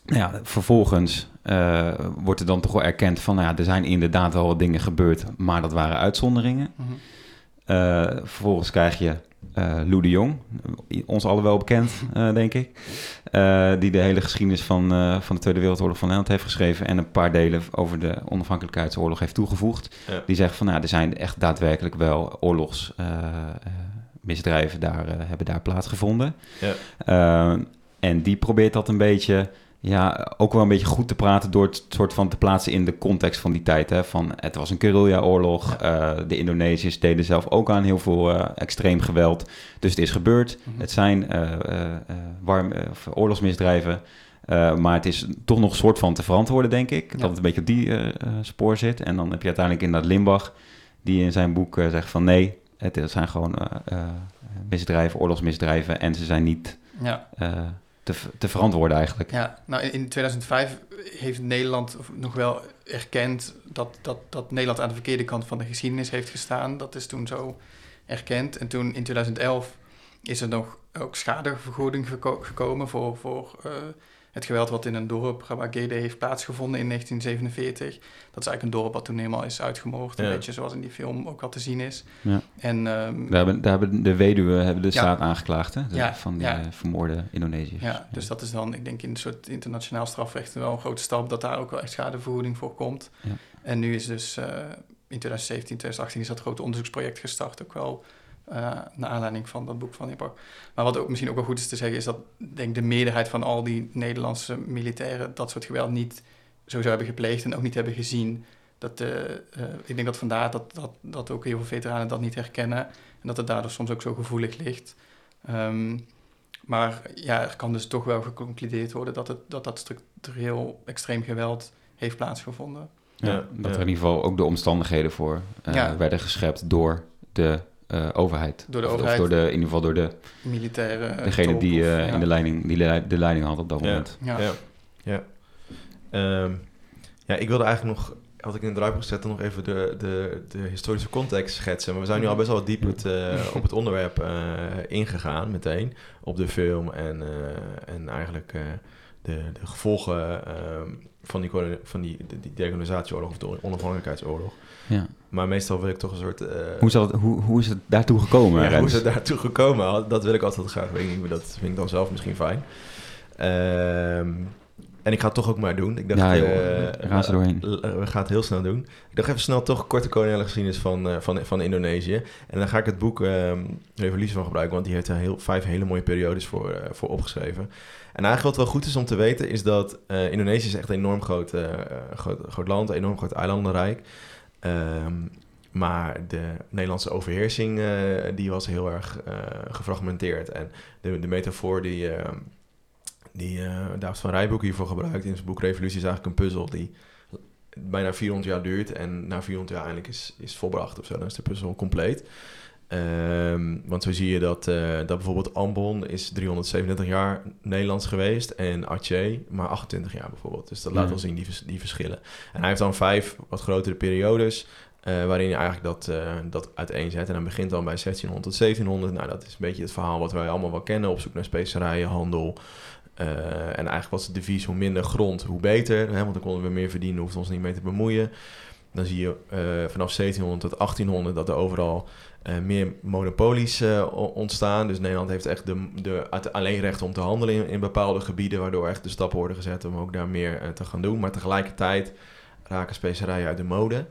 nou ja, vervolgens eh, wordt er dan toch wel erkend van, nou ja, er zijn inderdaad wel wat dingen gebeurd, maar dat waren uitzonderingen. Mhm. Eh, vervolgens krijg je eh Lou de Jong, ons allen wel bekend, eh, denk ik. Eh, die de hele geschiedenis van, van de Tweede Wereldoorlog van Nederland heeft geschreven en een paar delen over de onafhankelijkheidsoorlog heeft toegevoegd. Ja. Die zegt van, nou, er zijn echt daadwerkelijk wel oorlogsmisdrijven daar, hebben daar plaatsgevonden. Ja. En die probeert dat een beetje, ja, ook wel een beetje goed te praten door het soort van te plaatsen in de context van die tijd. Hè? Van, het was een guerrilla-oorlog. eh, de Indonesiërs deden zelf ook aan heel veel eh, extreem geweld. Dus het is gebeurd. Mhm. Het zijn warm, of oorlogsmisdrijven. Maar het is toch nog een soort van te verantwoorden, denk ik. Ja. Dat het een beetje op die spoor zit. En dan heb je uiteindelijk inderdaad Limbach, die in zijn boek zegt van nee, het zijn gewoon misdrijven, oorlogsmisdrijven. En ze zijn niet Ja, te, verantwoorden eigenlijk. Ja, nou in, in 2005 heeft Nederland nog wel erkend dat, dat, dat Nederland aan de verkeerde kant van de geschiedenis heeft gestaan. Dat is toen zo erkend. En toen in 2011 is er nog ook schadevergoeding geko- gekomen voor, voor eh, het geweld wat in een dorp, Rabagede, heeft plaatsgevonden in 1947. Dat is eigenlijk een dorp wat toen helemaal is uitgemoord. Een Ja. beetje zoals in die film ook wat te zien is. Ja. En ehm, Daar hebben, daar hebben de weduwe hebben de Ja. staat aangeklaagd, hè? De- van die ja. eh, vermoorde Indonesiërs. Ja, dus dat is dan, ik denk in een soort internationaal strafrecht wel een grote stap dat daar ook wel echt schadevergoeding voor komt. Ja. En nu is dus eh, in 2017, 2018 is dat grote onderzoeksproject gestart, ook wel eh naar aanleiding van dat boek van Ipak. Maar wat ook misschien ook wel goed is te zeggen, is dat denk ik de meerderheid van al die Nederlandse militairen dat soort geweld niet sowieso hebben gepleegd en ook niet hebben gezien. Dat, eh, eh, ik denk dat vandaar dat, dat, dat ook heel veel veteranen dat niet herkennen en dat het daardoor soms ook zo gevoelig ligt. Ehm, maar ja, er kan dus toch wel geconcludeerd worden dat het, dat, dat structureel extreem geweld heeft plaatsgevonden. Ja, Ja, dat er in ieder geval ook de omstandigheden voor eh, Ja. werden geschept door de eh, overheid. Door de Of- overheid. Of door de, in ieder geval door de, Militaire. eh, degene top die of- eh, ja. in de leiding, die le- de leiding had op dat Ja. moment. Ja. Ja. Ja. Ehm, ja, ik wilde eigenlijk nog, had ik in het draaiboek gezet, nog even de, de, de historische context schetsen. Maar we zijn nu al best wel diep het, eh, op het onderwerp eh, ingegaan meteen. Op de film en, eh, en eigenlijk eh, de, de gevolgen ehm, van die, van die, die, die decolonisatieoorlog of de onafhankelijkheidsoorlog. Ja. Maar meestal wil ik toch een soort... eh, Hoe, zal het, hoe, hoe is het daartoe gekomen, ja, hoe is het daartoe gekomen? Dat wil ik altijd graag weten. Maar dat vind ik dan zelf misschien fijn. Ehm, en ik ga het toch ook maar doen. Ik dacht, Ja, joh, eh, er doorheen. We gaan het heel snel doen. Ik dacht even snel toch een korte koloniale geschiedenis van, eh, van, van Indonesië. En dan ga ik het boek ehm, Revolutie van gebruiken, want die heeft er heel, vijf hele mooie periodes voor, eh, voor opgeschreven. En eigenlijk wat wel goed is om te weten, is dat eh, Indonesië is echt een enorm groot, groot, groot land, een enorm groot eilandenrijk. Ehm, maar de Nederlandse overheersing eh, die was heel erg eh, gefragmenteerd. En de, de metafoor die, eh, die eh, David van Rijboek hiervoor gebruikt in zijn boek Revolutie is eigenlijk een puzzel die bijna 400 jaar duurt. En na 400 jaar eindelijk is, is volbracht of zo. Dan is de puzzel compleet. Ehm, want zo zie je dat, eh, dat bijvoorbeeld Ambon is 337 jaar Nederlands geweest en Aceh maar 28 jaar bijvoorbeeld. Dus dat laat Mhm. wel zien die, die verschillen. En hij heeft dan vijf wat grotere periodes eh, waarin je eigenlijk dat, eh dat uiteenzet. En dan begint dan bij 1600 tot 1700. Nou, dat is een beetje het verhaal wat wij allemaal wel kennen. Op zoek naar specerijen, handel. En eigenlijk was het devies hoe minder grond, hoe beter. Hè? Want dan konden we meer verdienen, hoefden we ons niet mee te bemoeien. Dan zie je vanaf 1700 tot 1800 dat er overal eh, meer monopolies eh, ontstaan. Dus Nederland heeft echt de, de, het alleen recht om te handelen in, in bepaalde gebieden, waardoor echt de stappen worden gezet om ook daar meer eh, te gaan doen. Maar tegelijkertijd raken specerijen uit de mode.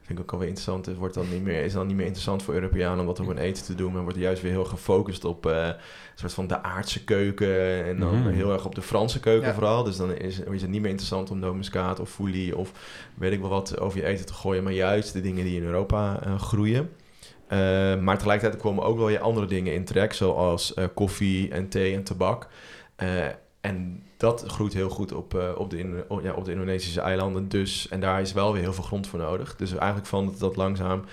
Vind ik ook alweer interessant. Het wordt dan niet meer, is dan niet meer interessant voor Europeanen om dat op hun eten te doen. Men wordt juist weer heel gefocust op eh, een soort van de aardse keuken. En dan Mhm. heel erg op de Franse keuken Ja. vooral. Dus dan is, is het niet meer interessant om nomuscaat of foulie of weet ik wel wat over je eten te gooien. Maar juist de dingen die in Europa eh, groeien. Eh, maar tegelijkertijd komen ook wel weer andere dingen in trek, zoals eh, koffie en thee en tabak. Eh, en dat groeit heel goed op, op, de ja, op de Indonesische eilanden. Dus, en daar is wel weer heel veel grond voor nodig. Dus eigenlijk van dat langzaam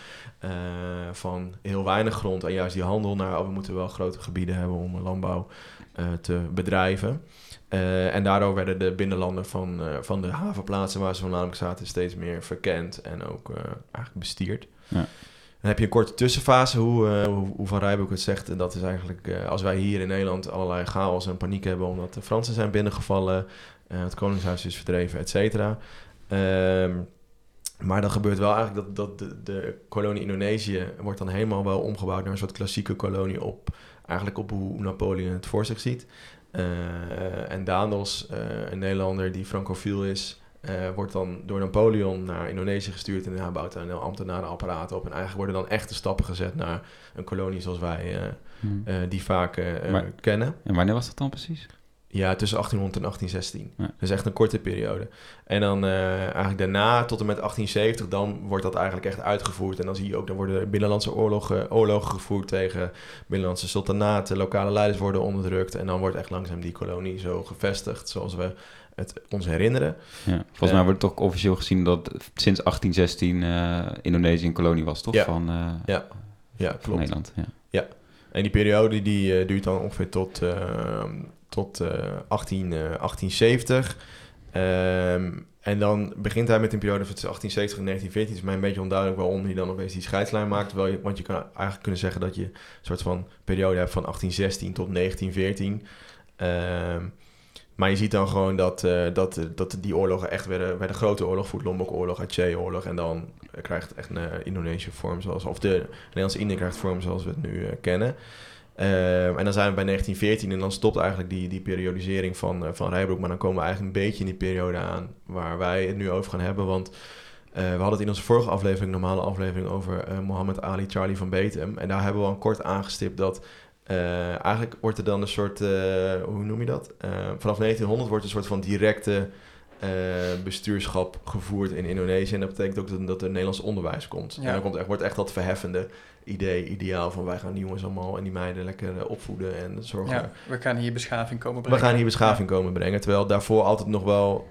van heel weinig grond en juist die handel naar... Oh, we moeten wel grote gebieden hebben om landbouw te bedrijven. En daardoor werden de binnenlanden van, van de havenplaatsen waar ze voornamelijk zaten steeds meer verkend en ook eigenlijk bestierd. Ja. Dan heb je een korte tussenfase, hoe, eh, hoe, hoe Van Rijbroek het zegt. En dat is eigenlijk eh, als wij hier in Nederland allerlei chaos en paniek hebben... omdat de Fransen zijn binnengevallen, eh, het Koningshuis is verdreven, et cetera. Ehm, maar dan gebeurt wel eigenlijk dat, dat de, de kolonie Indonesië... wordt dan helemaal wel omgebouwd naar een soort klassieke kolonie... op eigenlijk op hoe Napoleon het voor zich ziet. En eh, een Nederlander die francofiel is... eh, wordt dan door Napoleon naar Indonesië gestuurd... en hij bouwt daar een ambtenarenapparaat op. En eigenlijk worden dan echte stappen gezet naar een kolonie zoals wij eh, Hmm. eh, die vaak Maar- kennen. En wanneer was dat dan precies? Ja, tussen 1800 en 1816. Ja. Dus echt een korte periode. En dan eigenlijk daarna, tot en met 1870, dan wordt dat eigenlijk echt uitgevoerd. En dan zie je ook, dan worden binnenlandse oorlogen, oorlogen gevoerd tegen binnenlandse sultanaten. Lokale leiders worden onderdrukt. En dan wordt echt langzaam die kolonie zo gevestigd zoals we het ons herinneren. Ja. Volgens Ja. mij wordt het toch officieel gezien dat sinds 1816 eh, Indonesië een kolonie was, toch? Ja. Van, eh, Ja, ja van klopt. Nederland. Ja. En die periode die eh, duurt dan ongeveer tot, eh, tot tot 18, 1870. Ehm, en dan begint hij met een periode van 1870 en 1914. Het is mij een beetje onduidelijk waarom hij dan opeens die scheidslijn maakt. Je, want je kan eigenlijk kunnen zeggen dat je een soort van periode hebt van 1816 tot 1914. Ehm, maar je ziet dan gewoon dat, uh, dat, dat die oorlogen echt werden, werden grote oorlog, Voet-Lombok-oorlog, Aceh-oorlog. En dan krijgt echt een Indonesische vorm zoals, of de Nederlandse Indië krijgt vorm zoals we het nu kennen. Ehm, en dan zijn we bij 1914 en dan stopt eigenlijk die, die periodisering van, van Rijbroek. Maar dan komen we eigenlijk een beetje in die periode aan waar wij het nu over gaan hebben. Want we hadden het in onze vorige aflevering, normale aflevering, over Mohammed Ali, Charlie van Betem. En daar hebben we al kort aangestipt dat uh, eigenlijk wordt er dan een soort, uh, hoe noem je dat? Uh, vanaf 1900 wordt een soort van directe bestuurschap gevoerd in Indonesië. En dat betekent ook dat, dat er Nederlands onderwijs komt. Ja. En dan komt echt, wordt echt dat verheffende idee, ideaal van wij gaan die jongens allemaal en die meiden lekker opvoeden en zorgen. Ja, we gaan hier beschaving komen brengen. We gaan hier beschaving komen brengen. Terwijl daarvoor altijd nog wel...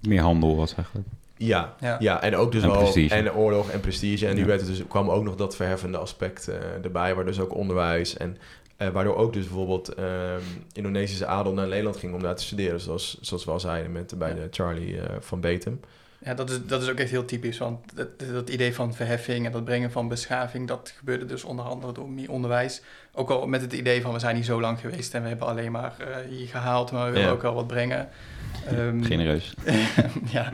Meer handel was eigenlijk. Ja, ja, ja. en ook dus en wel prestige. en oorlog en prestige. En nu werd het dus, kwam ook nog dat verheffende aspect erbij, waar dus ook onderwijs en uh, waardoor ook dus bijvoorbeeld uh, Indonesische adel naar Nederland ging om daar te studeren. Zoals, zoals we al zeiden met, bij de Charlie uh, van Betem. Ja, dat is, dat is ook echt heel typisch. Want dat, dat, idee van verheffing en dat brengen van beschaving... dat gebeurde dus onder andere door meer onderwijs. Ook al met het idee van we zijn hier zo lang geweest... en we hebben alleen maar hier gehaald, maar we willen ook wel wat brengen. Um, Genereus. ja,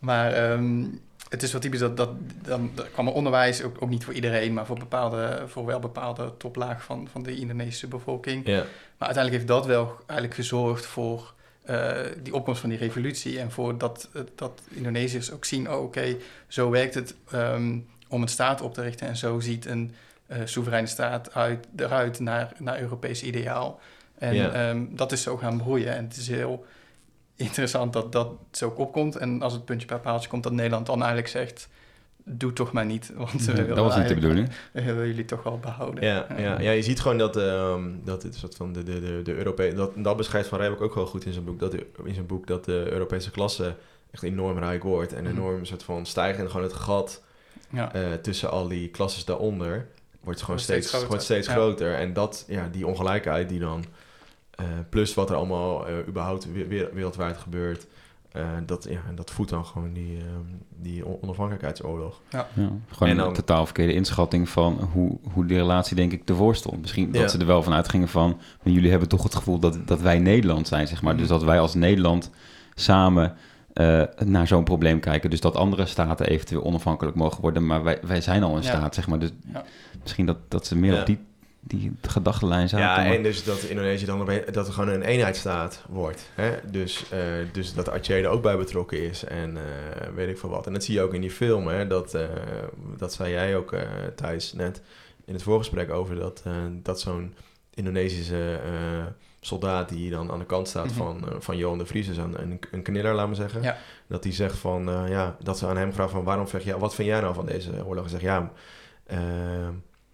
maar... Um, het is wel typisch dat, dat dan kwam er onderwijs, ook, ook niet voor iedereen, maar voor, bepaalde, voor wel bepaalde toplaag van, van de Indonesische bevolking. Ja. Maar uiteindelijk heeft dat wel eigenlijk gezorgd voor uh, die opkomst van die revolutie en voor dat, dat Indonesiërs ook zien, oh, oké, zo werkt het um, om een staat op te richten en zo ziet een uh, soevereine staat uit, eruit naar, naar Europees ideaal. En ja. um, dat is zo gaan broeien en het is heel interessant dat dat zo opkomt. En als het puntje bij paaltje komt, dat Nederland dan eigenlijk zegt... doe toch maar niet, want we dat was niet de bedoeling. We willen jullie toch wel behouden. Ja, ja, ja je ziet gewoon dat, um, dat het soort van de, de, de, de Europese... Dat, dat beschrijft Van Rijbroek ook wel goed in zijn boek. Dat, in zijn boek dat de Europese klasse echt enorm rijk wordt. En mhm. enorm soort van stijgen. En gewoon het gat ja. uh, tussen al die klasses daaronder... wordt gewoon steeds, steeds, groter. steeds groter. En dat, ja, die ongelijkheid die dan... Uh, plus wat er allemaal uh, überhaupt wereldwijd gebeurt. Uh, dat, ja, dat voedt dan gewoon die, die onafhankelijkheidsoorlog. Ja. ja gewoon dan, een totaal verkeerde inschatting van hoe, hoe die relatie denk ik ervoor stond. Misschien dat ze er wel van uitgingen van... Maar jullie hebben toch het gevoel dat, dat wij Nederland zijn, zeg maar. Mm. Dus dat wij als Nederland samen naar zo'n probleem kijken. Dus dat andere staten eventueel onafhankelijk mogen worden. Maar wij, wij zijn al een staat, zeg maar. Dus misschien dat, dat ze meer op die die gedachtenlijn zaten. Ja, en dus dat Indonesië dan dat er gewoon een eenheidsstaat wordt. Hè? Dus, uh, dus dat Aceh er ook bij betrokken is en uh, weet ik veel wat. En dat zie je ook in die film. Hè? Dat, uh, dat zei jij ook, Thijs, net in het voorgesprek over dat, dat zo'n Indonesische soldaat die dan aan de kant staat mm -hmm. van, van Johan de Vries, dus een, een kniller, laat maar zeggen. Ja. Dat die zegt van, ja, dat ze aan hem vragen van waarom vecht jij, wat vind jij nou van deze oorlog? En zegt ja,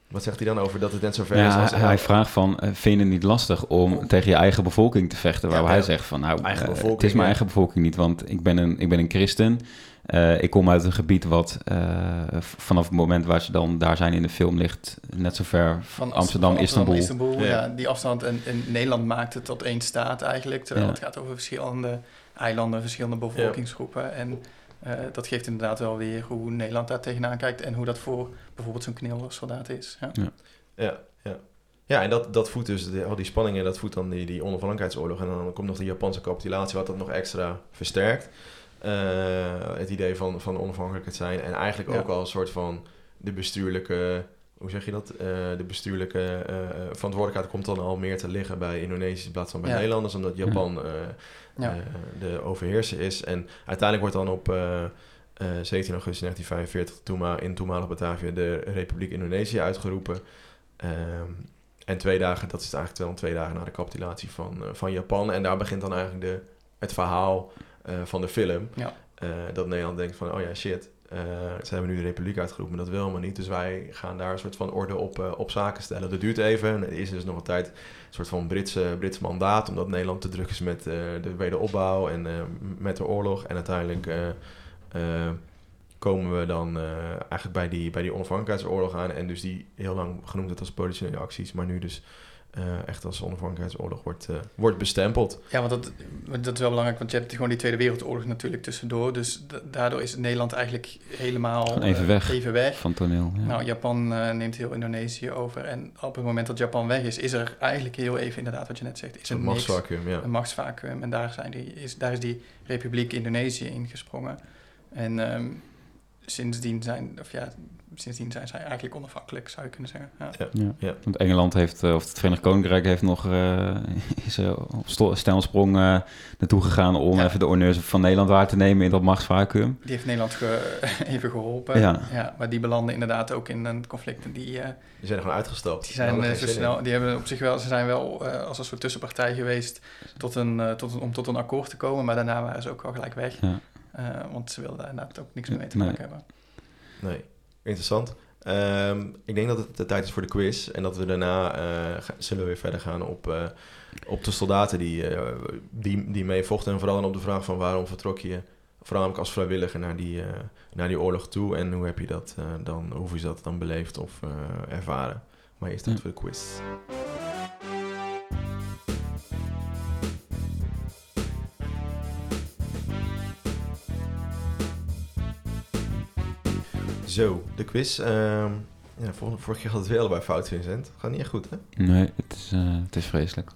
wat zegt hij dan over dat het net zo ver ja, is? Als hij, hij vraagt van, uh, vind je het niet lastig om tegen je eigen bevolking te vechten? Waar ja, hij zegt van, nou, uh, het is mijn eigen bevolking niet, want ik ben een, ik ben een christen. Uh, ik kom uit een gebied wat vanaf het moment waar ze dan daar zijn in de film ligt, net zo ver van Amsterdam, van Istanbul. Istanbul ja. ja. die afstand en, en, Nederland maakt het tot één staat eigenlijk, terwijl het gaat over verschillende eilanden, verschillende bevolkingsgroepen en... Uh, dat geeft inderdaad wel weer hoe Nederland daar tegenaan kijkt en hoe dat voor bijvoorbeeld zo'n knilsoldaat is. Ja, ja, ja. ja. ja en dat, dat voedt dus de, al die spanningen, dat voedt dan die, die onafhankelijkheidsoorlog. En dan komt nog de Japanse capitulatie, wat dat nog extra versterkt. Uh, het idee van, van onafhankelijkheid zijn. En eigenlijk ook al een soort van de bestuurlijke hoe zeg je dat? Uh, de bestuurlijke uh, verantwoordelijkheid komt dan al meer te liggen bij Indonesië in plaats van bij ja. Nederlanders, omdat Japan uh, ja. de overheerser is. En uiteindelijk wordt dan op 17 augustus 1945 toenma in toenmalig Batavië de Republiek Indonesië uitgeroepen. Ehm, en twee dagen, dat is eigenlijk wel twee dagen na de capitulatie van, van Japan. En daar begint dan eigenlijk de, het verhaal van de film. Ja. dat Nederland denkt van, oh ja, shit, uh, ze hebben nu de republiek uitgeroepen, maar dat wil helemaal niet. Dus wij gaan daar een soort van orde op, uh, op zaken stellen. Dat duurt even. Er is dus nog een tijd een soort van Britse, Brits mandaat, omdat Nederland te druk is met uh, de wederopbouw en met de oorlog. En uiteindelijk komen we dan eigenlijk bij die, bij die onafhankelijkheidsoorlog aan. En dus die heel lang genoemd werd als politionele acties, maar nu dus eh, echt als onafhankelijkheidsoorlog wordt, eh, wordt bestempeld. Ja, want dat, dat is wel belangrijk, want je hebt gewoon die Tweede Wereldoorlog natuurlijk tussendoor. Dus da- daardoor is Nederland eigenlijk helemaal even eh, weg. even weg. Van toneel. Ja. Nou, Japan eh, neemt heel Indonesië over. En op het moment dat Japan weg is, is er eigenlijk heel even inderdaad wat je net zegt. Is Een machtsvacuum, ja. Een machtsvacuum. En daar, zijn die, is, daar is die Republiek Indonesië ingesprongen. En ehm, sindsdien, zijn, of ja, sindsdien zijn zij eigenlijk onafhankelijk, zou je kunnen zeggen. Ja. Ja. Ja. Ja. Want Engeland heeft, eh, of het Verenigd Koninkrijk heeft nog, eh, is er op stijlsprong eh, naartoe gegaan om Ja. even de honneurs van Nederland waar te nemen in dat machtsvacuum. Die heeft Nederland ge- even geholpen. Ja. maar die belanden inderdaad ook in een conflict. Die, eh, Die zijn er gewoon uitgestapt. die zijn zo snel, die hebben op zich wel, ze zijn wel eh, als een soort tussenpartij geweest tot een, tot een, om tot een akkoord te komen. Maar daarna waren ze ook al gelijk weg. Ja. Eh, want ze wilden daar inderdaad ook niks meer mee te Nee. maken hebben. Nee, interessant. Ehm, ik denk dat het de tijd is voor de quiz. En dat we daarna eh, zullen we weer verder gaan op, eh, op de soldaten die, eh, die, die mee vochten. En vooral dan op de vraag van waarom vertrok je voornamelijk als vrijwilliger naar die, eh, naar die oorlog toe. En hoe heb je dat eh, dan, hoe is dat dan beleefd of eh, ervaren. Maar eerst tijd Ja. voor de quiz. Zo, de quiz. ehm, ja, vorige, vorige keer had het weer allebei fout, Vincent. Gaat niet echt goed, hè? Nee, het is, eh, het is vreselijk.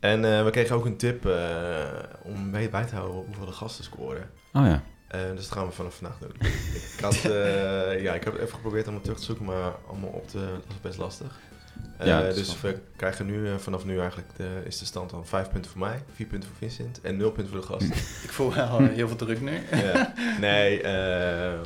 En eh, we kregen ook een tip eh, om bij, bij te houden hoeveel de gasten scoren. Oh ja. Eh, dus dat gaan we vanaf vandaag doen. ik, had, eh, ja, ik heb even geprobeerd allemaal terug te zoeken, maar allemaal op te... Dat is best lastig. Eh, Ja, dus we krijgen nu, vanaf nu eigenlijk, de, is de stand dan 5 punten voor mij, 4 punten voor Vincent en 0 punten voor de gasten. Ik voel wel heel veel druk nu. ja. Nee, eh,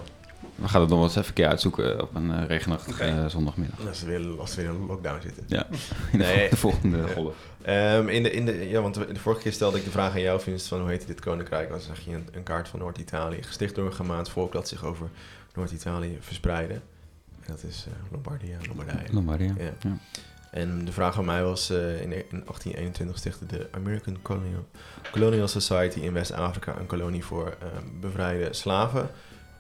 We gaan het nog wel eens even een keer uitzoeken op een eh, regenachtige eh, zondagmiddag. als we weer, als we weer in een lockdown zitten. Ja, in de, Nee. de volgende golf. Ehm, in de, in de, ja, want de vorige keer stelde ik de vraag aan jou, Vincent, van hoe heette dit koninkrijk? Dan zag je een, een kaart van Noord-Italië, gesticht door een Germaans volk dat zich over Noord-Italië verspreidde. En dat is eh, Lombardia, Lombardije. Lombardia. Ja. Ja. En de vraag aan mij was, in, in 1821 stichtte de American Colonial, Colonial Society in West-Afrika een kolonie voor eh, bevrijde slaven.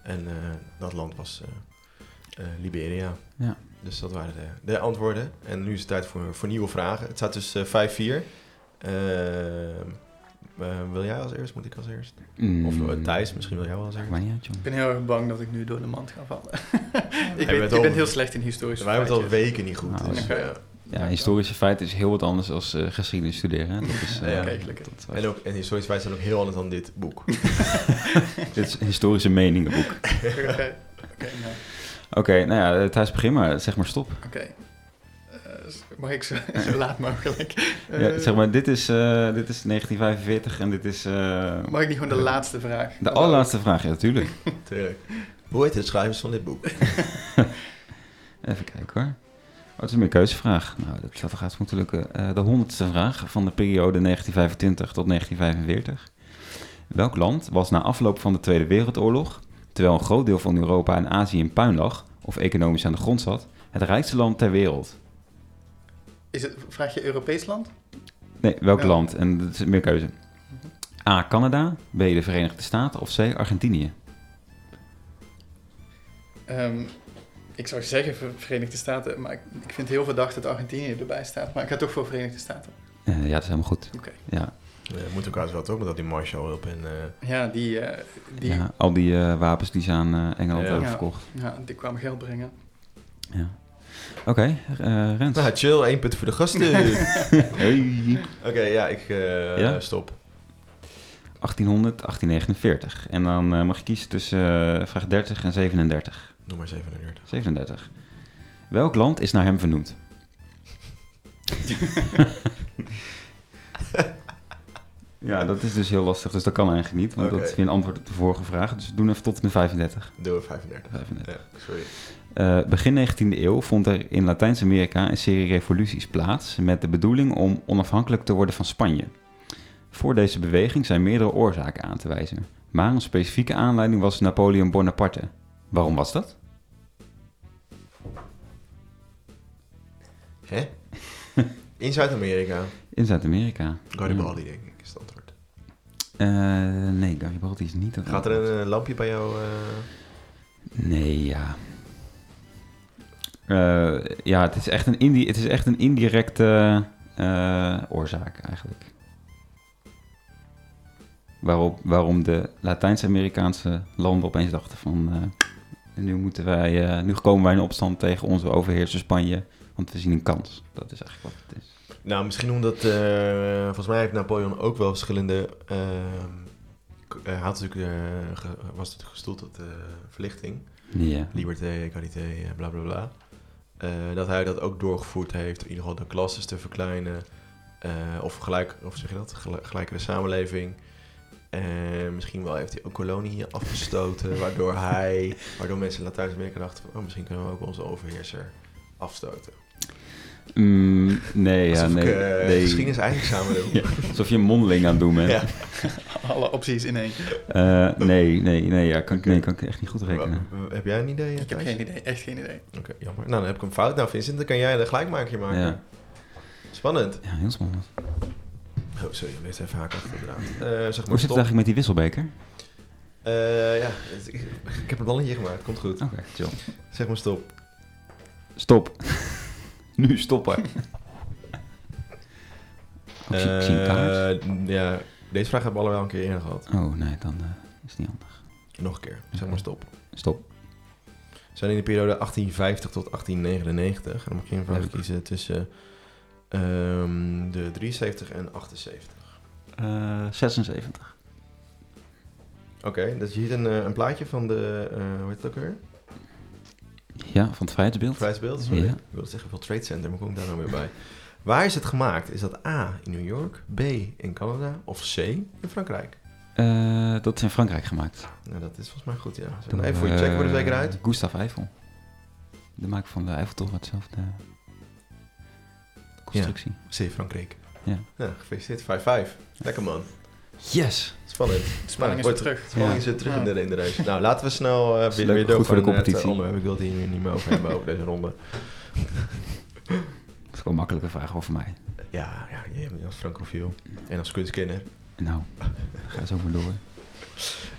En eh, dat land was eh, eh, Liberia. Ja. Dus dat waren de, de antwoorden. En nu is het tijd voor, voor nieuwe vragen. Het staat dus eh 5-4. Ehm, eh, wil jij als eerst? Moet ik als eerst? Mm. Of eh, Thijs, misschien wil jij wel als eerst? Ik ben heel erg bang dat ik nu door de mand ga vallen. ik ben, al- ik ben heel slecht in historische Wij hebben het al weken niet goed. Nou, dus, ja. Ja, historische feiten is heel wat anders dan uh, geschiedenis studeren. Hè? Dat is, eh, Ja. Gelukkig. dat- En, ook, en historisch feiten zijn ook heel anders dan dit boek. dit is een historische meningenboek. Oké, oké, nou, Oké, nou ja, Thijs, begin maar. Zeg maar stop. oké. Eh, mag ik zo, zo laat mogelijk? Eh, Ja, zeg maar, dit is, eh, dit is 1945 en dit is... eh, Mag ik niet gewoon de laatste vraag? de allerlaatste vraag, ja, natuurlijk. Tuurlijk. Hoe heet de schrijvers van dit boek? Even kijken hoor. Oh, het is meer een keuzevraag. Nou, dat zou toch haast moeten lukken. Eh, de honderdste vraag van de periode 1925 tot 1945. Welk land was na afloop van de Tweede Wereldoorlog, terwijl een groot deel van Europa en Azië in puin lag, of economisch aan de grond zat, het rijkste land ter wereld? Is het, vraag je Europees land? Nee, welk Ja. land? En dat is meer keuze. A. Canada, B. de Verenigde Staten of C. Argentinië? Ehm, ik zou zeggen Ver- Verenigde Staten, maar ik, ik vind het heel verdacht dat Argentinië erbij staat. Maar ik ga toch voor Verenigde Staten. Eh, ja, dat is helemaal goed. Oké. Ja, Uh, moet ook uit wel toch, met dat die Marshall hulp en... eh, Ja, die, eh, die, ja. ja, al die eh, wapens die ze aan eh, Engeland Ja. hebben Ja. verkocht. die kwamen geld brengen. Ja. Oké, eh, Rens. Nou, chill, één punt voor de gasten. Hey. Oké, ja, ik eh, Ja? stop. 1800, 1849. En dan eh, mag je kiezen tussen vraag 30 en 37. Noem maar 37. 37. Welk land is naar hem vernoemd? ja, dat is dus heel lastig, dus dat kan eigenlijk niet. Want dat is weer een antwoord op de vorige vraag. Dus we doen even tot en met 35. Doe we 35. 35. Ja, sorry. Eh, begin 19e eeuw vond er in Latijns-Amerika een serie revoluties plaats met de bedoeling om onafhankelijk te worden van Spanje. Voor deze beweging zijn meerdere oorzaken aan te wijzen, maar een specifieke aanleiding was Napoleon Bonaparte. Waarom was dat? Hè? In Zuid-Amerika. In Zuid-Amerika. Garibaldi, denk ik, is het antwoord. Eh, nee, Garibaldi is niet dat. Gaat er een eh, lampje bij jou? eh? Nee, ja. Ja, het is echt een, indi het is echt een indirecte oorzaak eigenlijk. Waarop, waarom de Latijns-Amerikaanse landen opeens dachten van... nu, moeten wij, nu komen wij in opstand tegen onze overheerser Spanje, want we zien een kans. Dat is eigenlijk wat het is. Nou, misschien omdat... eh, volgens mij heeft Napoleon ook wel verschillende... hij had natuurlijk, was het gestoeld op de verlichting. Liberté, égalité, eh, bla bla bla. Dat hij dat ook doorgevoerd heeft, in ieder geval de klasses te verkleinen. of gelijk, of zeg je dat, Gel- gelijkere samenleving. En misschien wel heeft hij ook koloniën afgestoten, waardoor hij, waardoor mensen in Latijns-Amerika dachten van, oh, misschien kunnen we ook onze overheerser afstoten. Mm, nee, ja, nee. ik eh, nee. geschiedenis eigenlijk samen doe. Ja, alsof je een mondeling aan het doen bent. Ja. Alle opties in één. Eh, nee, nee, nee, ja, kan, ik- nee, kan ik echt niet goed rekenen. Heb jij een idee? Ik heb geen idee, echt geen idee. Oké, jammer. Nou, dan heb ik een fout. Nou, Vincent, dan kan jij een gelijkmakertje maken. Ja. Spannend. Ja, heel spannend. Oh, sorry, ik even haak achter de draad. Eh, zeg Hoe maar zit het eigenlijk met die wisselbeker? Eh, ja, het- ik, ik heb een balletje gemaakt. Komt goed. Oké, chill. Zeg maar stop. Stop. Nu stoppen. Ik, zie, ik zie een kaart. Eh, ja, deze vraag hebben we allemaal een keer eerder gehad. Oh, nee, dan eh, is het niet handig. Nog een keer. Zeg maar stop. Stop. We zijn in de periode 1850 tot 1899. En dan mag je een vraag Leuk. kiezen tussen ehm, de 73 en 78. Eh 76. Oké, dus je ziet een, eh, een plaatje van de, eh hoe heet het ook weer? Ja, van het vrijheidsbeeld. Vrijheidsbeeld, sorry. Ja. Ik wilde zeggen World Trade Center, maar kom ik daar nou weer bij. Waar is het gemaakt? Is dat A in New York, B in Canada of C in Frankrijk? Eh, dat is in Frankrijk gemaakt. Nou, dat is volgens mij goed, ja. Zullen we Door, even voor je checken voor de eh, zekerheid? Gustave Eiffel. De maker van de Eiffeltoren, hetzelfde constructie. C Frankrijk. Ja. Ja, gefeliciteerd. 5-5. Lekker man. Yes! Spannend. Spanning Nou, is weer terug. Spanning Ja. is weer terug Ja. in, de, in de race. Nou, laten we snel eh, weer, door goed voor de eh, competitie. onderwerp. Ik wil het hier niet meer over hebben, over deze ronde. Dat is gewoon een makkelijke vraag over mij. Ja, ja je als francofiel en als kunstkenner. Nou, ga zo maar door.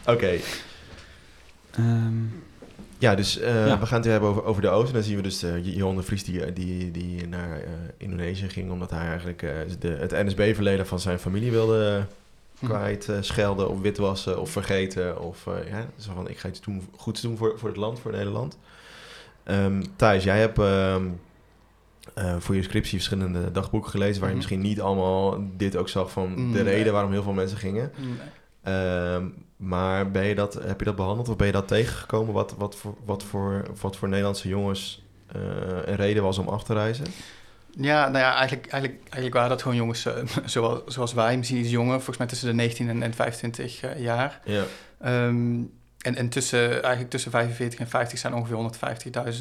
Oké, Ehm, ja, dus eh, Ja. we gaan het weer hebben over, over de Oost. En dan zien we dus eh, Johan de Vries die, die, die naar eh, Indonesië ging... omdat hij eigenlijk eh, de, het NSB-verleden van zijn familie wilde. Kwijt eh, schelden... of witwassen of vergeten. Of eh, ja, zo van ik ga iets doen, goeds doen voor, voor het land, voor Nederland. Ehm Thijs, jij hebt... ehm, eh, voor je scriptie verschillende dagboeken gelezen... waar je Mhm. misschien niet allemaal dit ook zag van de Nee. reden waarom heel veel mensen gingen. Nee. Ehm, maar ben je dat, heb je dat behandeld of ben je dat tegengekomen? Wat, wat, voor, wat, voor, wat voor Nederlandse jongens een reden was om af te reizen? Ja, nou ja, eigenlijk, eigenlijk, eigenlijk waren dat gewoon jongens eh, zoals, zoals wij, misschien iets jonger, volgens mij tussen de 19 en, en 25 eh, jaar. Ja. Ehm, en en tussen, eigenlijk tussen 45 en 50 zijn ongeveer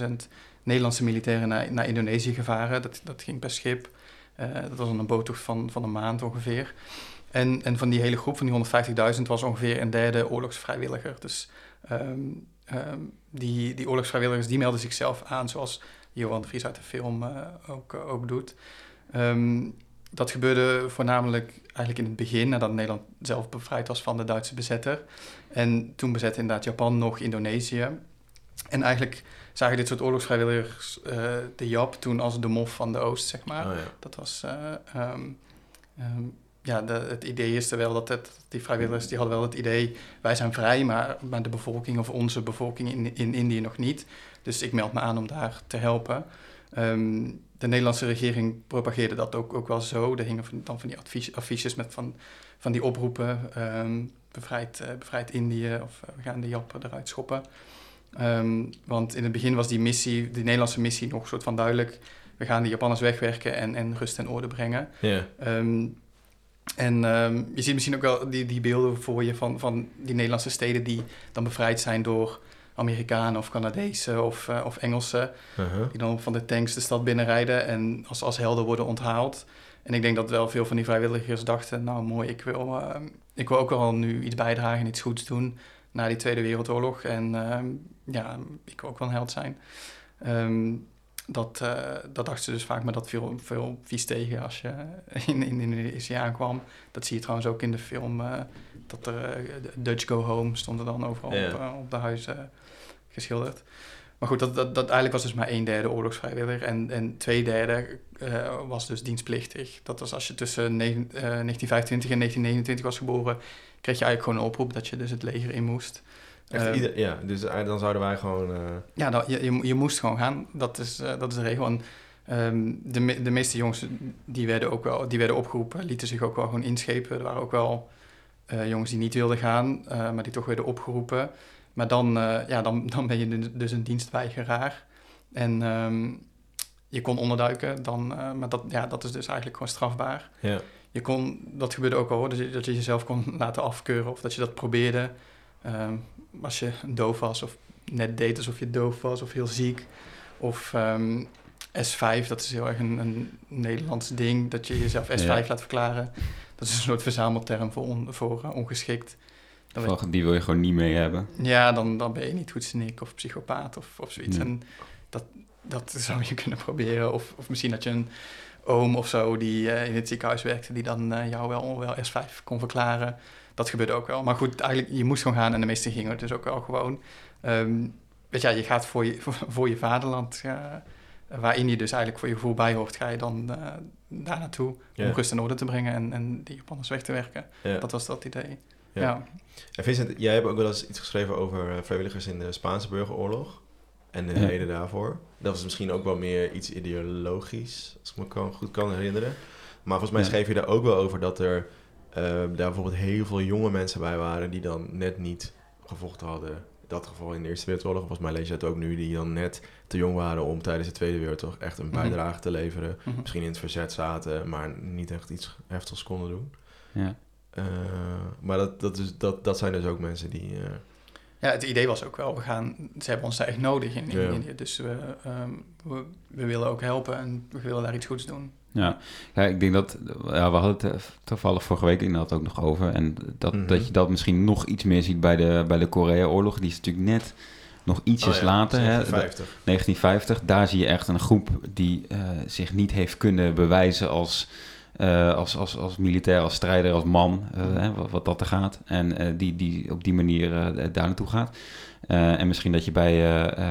150.000 Nederlandse militairen naar, naar Indonesië gevaren. Dat, dat ging per schip. Eh, dat was een boottocht van, van een maand ongeveer. En, en van die hele groep, van die 150.000, was ongeveer een derde oorlogsvrijwilliger. Dus ehm, ehm, die, die oorlogsvrijwilligers die melden zichzelf aan, zoals Johan de Vries uit de film eh, ook, eh, ook doet. Ehm, dat gebeurde voornamelijk eigenlijk in het begin, nadat Nederland zelf bevrijd was van de Duitse bezetter. En toen bezette inderdaad Japan nog Indonesië. En eigenlijk zagen dit soort oorlogsvrijwilligers eh, de Jap toen als de mof van de Oost, zeg maar. Oh, ja. Dat was... eh, ehm, ehm, ja, de, het idee is er wel dat het, die vrijwilligers die hadden wel het idee... wij zijn vrij, maar, maar de bevolking of onze bevolking in, in Indië nog niet. Dus ik meld me aan om daar te helpen. Ehm, de Nederlandse regering propageerde dat ook, ook wel zo. Er hingen van, dan van die advies, affiches met van, van die oproepen... ehm, bevrijd, eh, bevrijd Indië of eh, we gaan de Jappen eruit schoppen. Ehm, want in het begin was die missie, die Nederlandse missie, nog soort van duidelijk. We gaan de Japanners wegwerken en, en rust en orde brengen. Ja. En je ziet misschien ook wel die, die beelden voor je van, van die Nederlandse steden die dan bevrijd zijn door Amerikanen of Canadezen of, eh, of Engelsen. Uh-huh. Die dan van de tanks de stad binnenrijden en als, als helden worden onthaald. En ik denk dat wel veel van die vrijwilligers dachten, nou mooi, ik wil, ehm, ik wil ook wel nu iets bijdragen, iets goeds doen na die Tweede Wereldoorlog. En ehm, ja, ik wil ook wel een held zijn. Ehm, dat, eh, dat dachten ze dus vaak, maar dat viel veel vies tegen als je in, in Indonesië aankwam. Dat zie je trouwens ook in de film, eh, dat er eh, Dutch Go Home stond er dan overal op, op de huizen geschilderd. Maar goed, dat, dat, dat eigenlijk was dus maar een derde oorlogsvrijwilliger. En, en twee derde was dus dienstplichtig. Dat was als je tussen negen- eh, 1925 en 1929 was geboren, kreeg je eigenlijk gewoon een oproep dat je dus het leger in moest. Echt Eh, ieder- ja, dus eh, dan zouden wij gewoon... eh, ja, dat, je, je, je moest gewoon gaan. Dat is, eh, dat is de regel. En ehm, de, me- de meeste jongens die werden ook wel die werden opgeroepen, lieten zich ook wel gewoon inschepen. Er waren ook wel jongens die niet wilden gaan, maar die toch werden opgeroepen. Maar dan, ja, dan, dan ben je dus- dus een dienstweigeraar. En ehm, je kon onderduiken, dan, maar dat, ja, dat is dus eigenlijk gewoon strafbaar. ja. Je kon, dat gebeurde ook al hoor, dat je, dat je jezelf kon laten afkeuren of dat je dat probeerde. Ehm, als je doof was of net deed alsof je doof was of heel ziek. Of ehm, S5, dat is heel erg een, een Nederlands ding, dat je jezelf S5 Ja. laat verklaren. Dat is een soort verzamelterm voor, on- voor eh, ongeschikt. Dan Die wil je gewoon niet mee hebben. ja, dan, dan ben je niet goed snik of psychopaat of, of zoiets. Nee. En dat, dat zou je kunnen proberen. Of, of misschien had je een oom of zo die eh, in het ziekenhuis werkte... die dan eh, jou wel, wel S5 kon verklaren. Dat gebeurde ook wel. Maar goed, eigenlijk, je moest gewoon gaan en de meesten gingen dus ook wel gewoon. Ehm, weet je, ja, je gaat voor je, voor, je vaderland... ja, waarin je dus eigenlijk voor je gevoel bij hoort... ga je dan eh, daar naartoe om rust in orde te brengen... en, en die Japanners weg te werken. Dat was dat idee. Ja. ja. En Vincent, jij hebt ook wel eens iets geschreven over eh, vrijwilligers in de Spaanse burgeroorlog. En de Ja. reden daarvoor. Dat was misschien ook wel meer iets ideologisch, als ik me kan, goed kan herinneren. Maar volgens mij Ja. schreef je daar ook wel over dat er eh, daar bijvoorbeeld heel veel jonge mensen bij waren die dan net niet gevochten hadden. In dat geval in de Eerste Wereldoorlog, volgens mij lees je het ook nu, die dan net te jong waren om tijdens de Tweede Wereldoorlog echt een Mhm. bijdrage te leveren. Mhm. Misschien in het verzet zaten, maar niet echt iets heftigs konden doen. Ja. Eh, maar dat, dat, is, dat, dat zijn dus ook mensen die. eh, Ja, het idee was ook wel, we gaan, ze hebben ons daar echt nodig in, in Ja. Indië. Dus we, ehm, we, we willen ook helpen en we willen daar iets goeds doen. Ja. ja, ik denk dat... Ja, we hadden het eh, toevallig vorige week inderdaad ook nog over. En dat, Mhm. dat je dat misschien nog iets meer ziet bij de, bij de Korea-oorlog. Die is natuurlijk net nog ietsjes oh ja, later. Hè, 57. 1950. Daar zie je echt een groep die eh, zich niet heeft kunnen bewijzen als, eh, als, als, als militair, als strijder, als man, hè, wat, wat dat er gaat. En die, die op die manier daar naartoe gaat. En misschien dat je bij,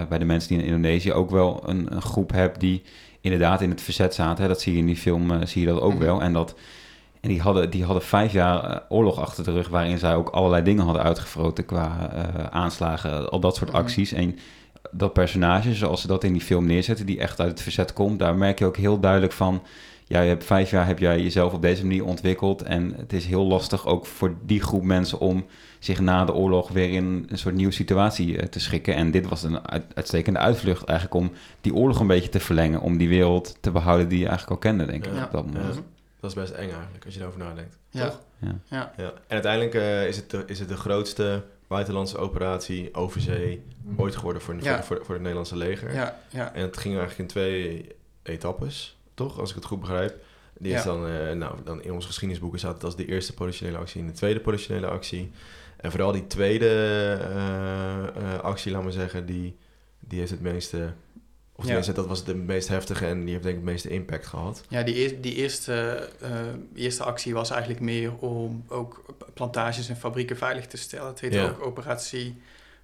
bij de mensen die in Indonesië ook wel een, een groep hebt die inderdaad in het verzet zaten. Hè. Dat zie je in die film, eh, zie je dat ook Mhm. wel. En dat... En die hadden, die hadden vijf jaar eh, oorlog achter de rug, waarin zij ook allerlei dingen hadden uitgefroten qua eh, aanslagen, al dat soort Mhm. acties. En dat personage, zoals ze dat in die film neerzetten, die echt uit het verzet komt, daar merk je ook heel duidelijk van. Ja, je hebt vijf jaar heb jij jezelf op deze manier ontwikkeld. En het is heel lastig ook voor die groep mensen om zich na de oorlog weer in een soort nieuwe situatie eh, te schikken. En dit was een uit- uitstekende uitvlucht eigenlijk om die oorlog een beetje te verlengen. Om die wereld te behouden die je eigenlijk al kende, denk ik. Ja. op dat moment. Ja. Dat is best eng eigenlijk, als je erover nadenkt. Ja. Toch? Ja. Ja. Ja. En uiteindelijk eh, is, het de, is het de grootste buitenlandse operatie overzee ooit geworden voor, Ja. voor, voor, voor het Nederlandse leger. Ja, ja. En het ging eigenlijk in twee etappes, toch? Als ik het goed begrijp. Die is Ja. dan, eh, nou, dan in onze geschiedenisboeken staat het als de eerste politionele actie en de tweede politionele actie. En vooral die tweede eh, eh, actie, laat maar zeggen, die, die heeft het meeste... Of Ja. tenminste, dat was de meest heftige en die heeft denk ik het meeste impact gehad. Ja, die, eer- die eerste, eh, eerste actie was eigenlijk meer om ook plantages en fabrieken veilig te stellen. Het heette Ja. ook operatie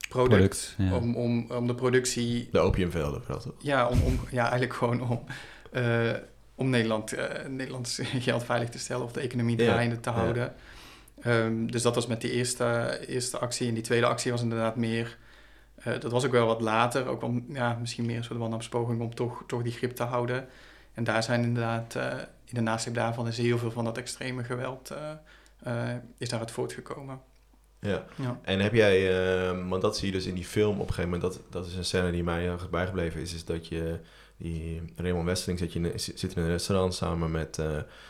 Product. Product, ja. om, om, om de productie De opiumvelden, vooral toch? Ja, om, om, ja eigenlijk gewoon om, eh, om Nederland, eh, Nederlands geld veilig te stellen of de economie Ja, draaiende te ja. houden. Ehm, dus dat was met die eerste, eerste actie. En die tweede actie was inderdaad meer... eh, dat was ook wel wat later. Ook om, ja, misschien meer een soort wanhoopspoging om toch, toch die grip te houden. En daar zijn inderdaad... eh, in de nasleep daarvan is heel veel van dat extreme geweld... is daaruit voortgekomen. Ja. Ja. En heb jij, eh, want dat zie je dus in die film op een gegeven moment, dat, dat is een scène die mij erg bijgebleven, is, is dat je, die Raymond Westeling zit, je in, zit in een restaurant samen met eh,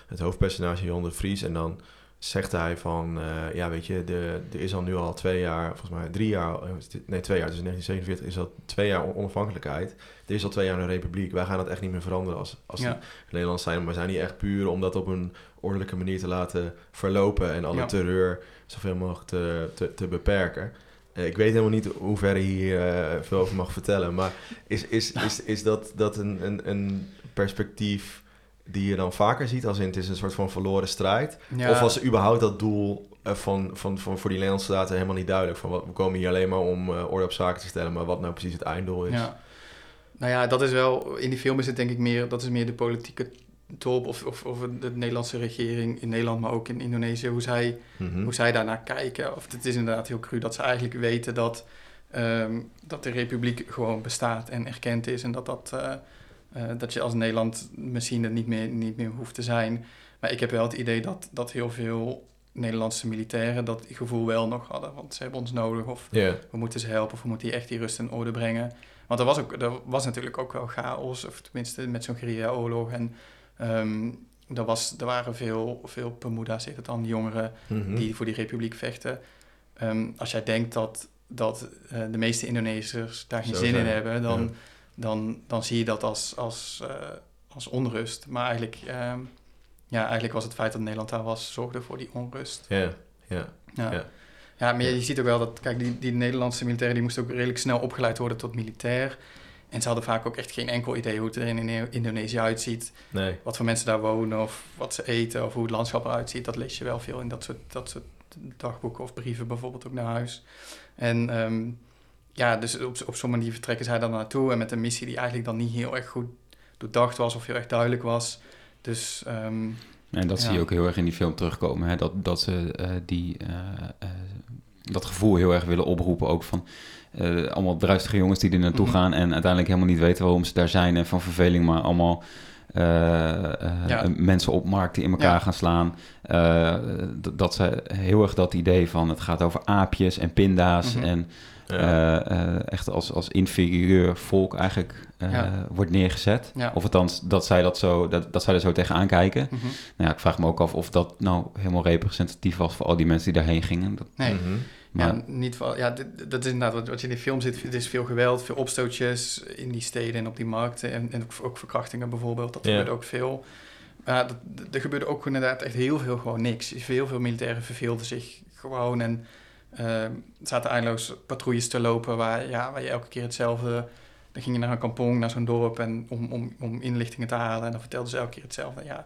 het hoofdpersonage Jon de Vries en dan zegt hij van, eh, ja weet je, de, er is al nu al twee jaar, volgens mij drie jaar, eh, nee twee jaar, dus in 1947 is al twee jaar on- onafhankelijkheid. Er is al twee jaar een republiek, wij gaan dat echt niet meer veranderen als, als Ja. Nederland zijn, maar we zijn niet echt puur om dat op een ordelijke manier te laten verlopen en alle Ja. terreur zoveel mogelijk te, te, te beperken. Eh, ik weet helemaal niet hoe ver je hier eh, veel over mag vertellen, maar is, is, is, is dat, dat een, een, een perspectief die je dan vaker ziet, als in het is een soort van verloren strijd? Ja. Of was überhaupt dat doel eh, van, van, van, voor die Nederlandse soldaten helemaal niet duidelijk. Van wat, we komen hier alleen maar om orde op zaken te stellen, maar wat nou precies het einddoel is. Ja. Nou ja, dat is wel, in die film is het denk ik meer, dat is meer de politieke of, of, of de Nederlandse regering in Nederland, maar ook in Indonesië, hoe zij, Mhm. hoe zij daarnaar kijken. Of het is inderdaad heel cru dat ze eigenlijk weten dat, ehm, dat de republiek gewoon bestaat en erkend is en dat, dat, eh, eh, dat je als Nederland misschien er niet meer, niet meer hoeft te zijn. Maar ik heb wel het idee dat, dat heel veel Nederlandse militairen dat gevoel wel nog hadden, want ze hebben ons nodig of we moeten ze helpen of we moeten hier echt die rust in orde brengen. Want er was, ook, er was natuurlijk ook wel chaos, of tenminste met zo'n guerrilla-oorlog. En ehm, er, was, er waren veel, veel Pemuda's, heet het dan, jongeren Mhm. die voor die republiek vechten. Ehm, als jij denkt dat, dat eh, de meeste Indonesiërs daar geen Zo zin in hebben, dan, ja. dan, dan zie je dat als, als, eh, als onrust. Maar eigenlijk, ehm, ja, eigenlijk was het feit dat Nederland daar was, zorgde voor die onrust. Ja, ja. Ja. Ja. Ja, maar je, je ziet ook wel dat, kijk, die, die Nederlandse militairen die moesten ook redelijk snel opgeleid worden tot militair. En ze hadden vaak ook echt geen enkel idee hoe het er in Indonesië uitziet. Nee. Wat voor mensen daar wonen of wat ze eten of hoe het landschap eruit ziet. Dat lees je wel veel in dat soort, dat soort dagboeken of brieven bijvoorbeeld ook naar huis. En ehm, ja, dus op, op zo'n manier vertrekken zij dan naartoe. En met een missie die eigenlijk dan niet heel erg goed doordacht was of heel erg duidelijk was. Dus ehm, En dat Ja. zie je ook heel erg in die film terugkomen. Hè? Dat, dat ze eh, die, eh, eh, dat gevoel heel erg willen oproepen. Ook van eh, allemaal druistige jongens die er naartoe Mhm. gaan... en uiteindelijk helemaal niet weten waarom ze daar zijn... en van verveling maar allemaal... eh, eh, Ja. mensen op markt die in elkaar Ja. gaan slaan. Eh, dat ze heel erg dat idee van het gaat over aapjes en pinda's Mhm. en Ja. eh, eh, echt als, als inferieur volk eigenlijk eh, Ja. wordt neergezet. Ja. Of althans dat zij, dat, zo, dat, dat zij er zo tegenaan kijken. mhm. Nou ja, ik vraag me ook af of dat nou helemaal representatief was voor al die mensen die daarheen gingen. Dat, nee. Maar, Ja, niet van, ja, dit- dat is inderdaad wat, wat je in die film ziet. Het is veel geweld, veel opstootjes in die steden en op die markten. En, en ook, verkrachtingen bijvoorbeeld. Dat gebeurt ook veel. Maar dat, er gebeurde ook inderdaad echt heel veel gewoon niks. Heel veel militairen verveelden zich gewoon. En er zaten eindeloos patrouilles te lopen waar, ja, waar je elke keer hetzelfde... Dan ging je naar een kampong, naar zo'n dorp en om, om, om inlichtingen te halen. En dan vertelden ze elke keer hetzelfde. Ja,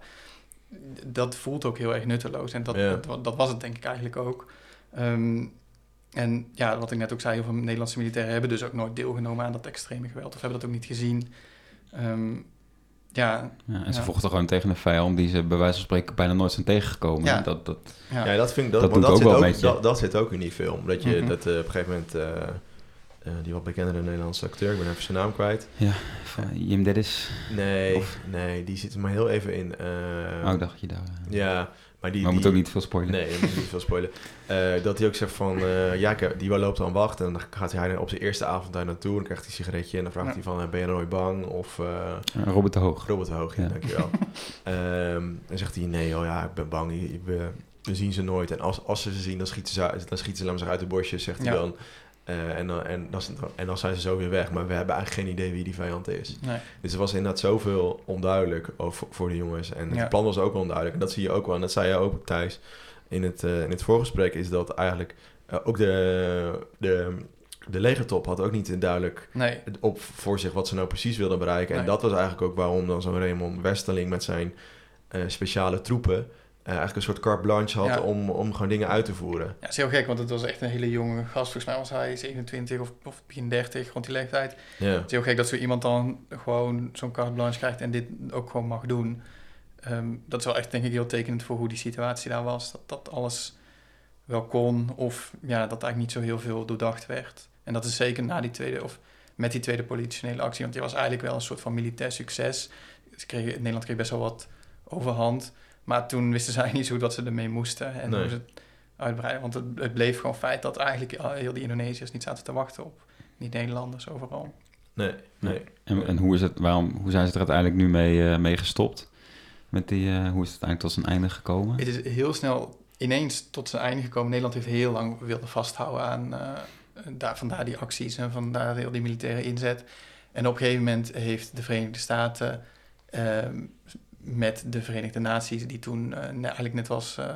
dat voelt ook heel erg nutteloos. En dat, Ja. dat, dat was het denk ik eigenlijk ook. Ehm, en ja, wat ik net ook zei, heel veel Nederlandse militairen hebben dus ook nooit deelgenomen aan dat extreme geweld. Of hebben dat ook niet gezien. Ehm, ja, ja, en ze Ja. vochten gewoon tegen een vijand die ze bij wijze van spreken bijna nooit zijn tegengekomen. Ja. Dat, dat, ja. Ja, dat vind ik dat, Dat doet dat, ook zit wel ook, een beetje. dat, dat zit ook in die film. Dat je Mhm. dat eh, op een gegeven moment eh, eh, die wat bekendere Nederlandse acteur, ik ben even zijn naam kwijt. van Jim Dennis. Nee, Of- nee, die zit er maar heel even in. eh, oh, ik dacht je daar... Ja, maar die. maar we die moeten ook niet veel spoilen. Nee, moet niet veel spoilen. Eh, dat hij ook zegt van, eh, ja, ik heb- die loopt dan wachten en dan gaat hij op zijn eerste avond daar naartoe en dan krijgt hij een sigaretje en dan vraagt Ja. hij van, eh, ben je nooit bang? Of eh, Eh, Robert de Hoog. Robert Hoog, ja, Ja. dankjewel. Ehm dan zegt hij, nee joh, ja, ik ben bang, ik- we zien ze nooit. En als, als ze ze zien, dan schieten ze, uit- dan schieten ze zeggen, uit de bosjes, zegt hij dan. Eh, en, dan, en, dan, en dan zijn ze zo weer weg, maar we hebben eigenlijk geen idee wie die vijand is. Nee. Dus er was inderdaad zoveel onduidelijk over, voor de jongens. En Ja. het plan was ook onduidelijk. En dat zie je ook wel. En dat zei je ook, Thijs, in het, eh, in het voorgesprek... is dat eigenlijk eh, ook de, de, de legertop had ook niet duidelijk Nee, op voor zich... wat ze nou precies wilden bereiken. En dat was eigenlijk ook waarom dan zo'n Raymond Westerling... met zijn speciale troepen... eh, eigenlijk een soort carte blanche had Ja. om, om gewoon dingen uit te voeren. ja, het is heel gek, want het was echt een hele jonge gast. Volgens mij was hij 27 of, of begin 30, rond die leeftijd. Ja, Het is heel gek dat zo iemand dan gewoon zo'n carte blanche krijgt en dit ook gewoon mag doen. Ehm, dat is wel echt, denk ik, heel tekenend voor hoe die situatie daar was. Dat, dat alles wel kon of ja, dat eigenlijk niet zo heel veel doordacht werd. En dat is zeker na die tweede, of met die tweede politionele actie, want die was eigenlijk wel een soort van militair succes. Ze kregen, Nederland kreeg best wel wat overhand, maar toen wisten zij niet zo goed wat ze ermee moesten en Nee. hoe ze het uitbreiden. Want het, het bleef gewoon feit dat eigenlijk al- heel die Indonesiërs niet zaten te wachten op niet-Nederlanders overal. nee, nee. En, en hoe, is het, waarom, hoe zijn ze er uiteindelijk nu mee, eh, mee gestopt? Met die, eh, hoe is het eigenlijk tot zijn einde gekomen? Het is heel snel ineens tot zijn einde gekomen. Nederland heeft heel lang willen vasthouden aan eh, daar, vandaar die acties en vandaar heel die militaire inzet. En op een gegeven moment heeft de Verenigde Staten ehm, met de Verenigde Naties, die toen eh, eigenlijk net was, eh,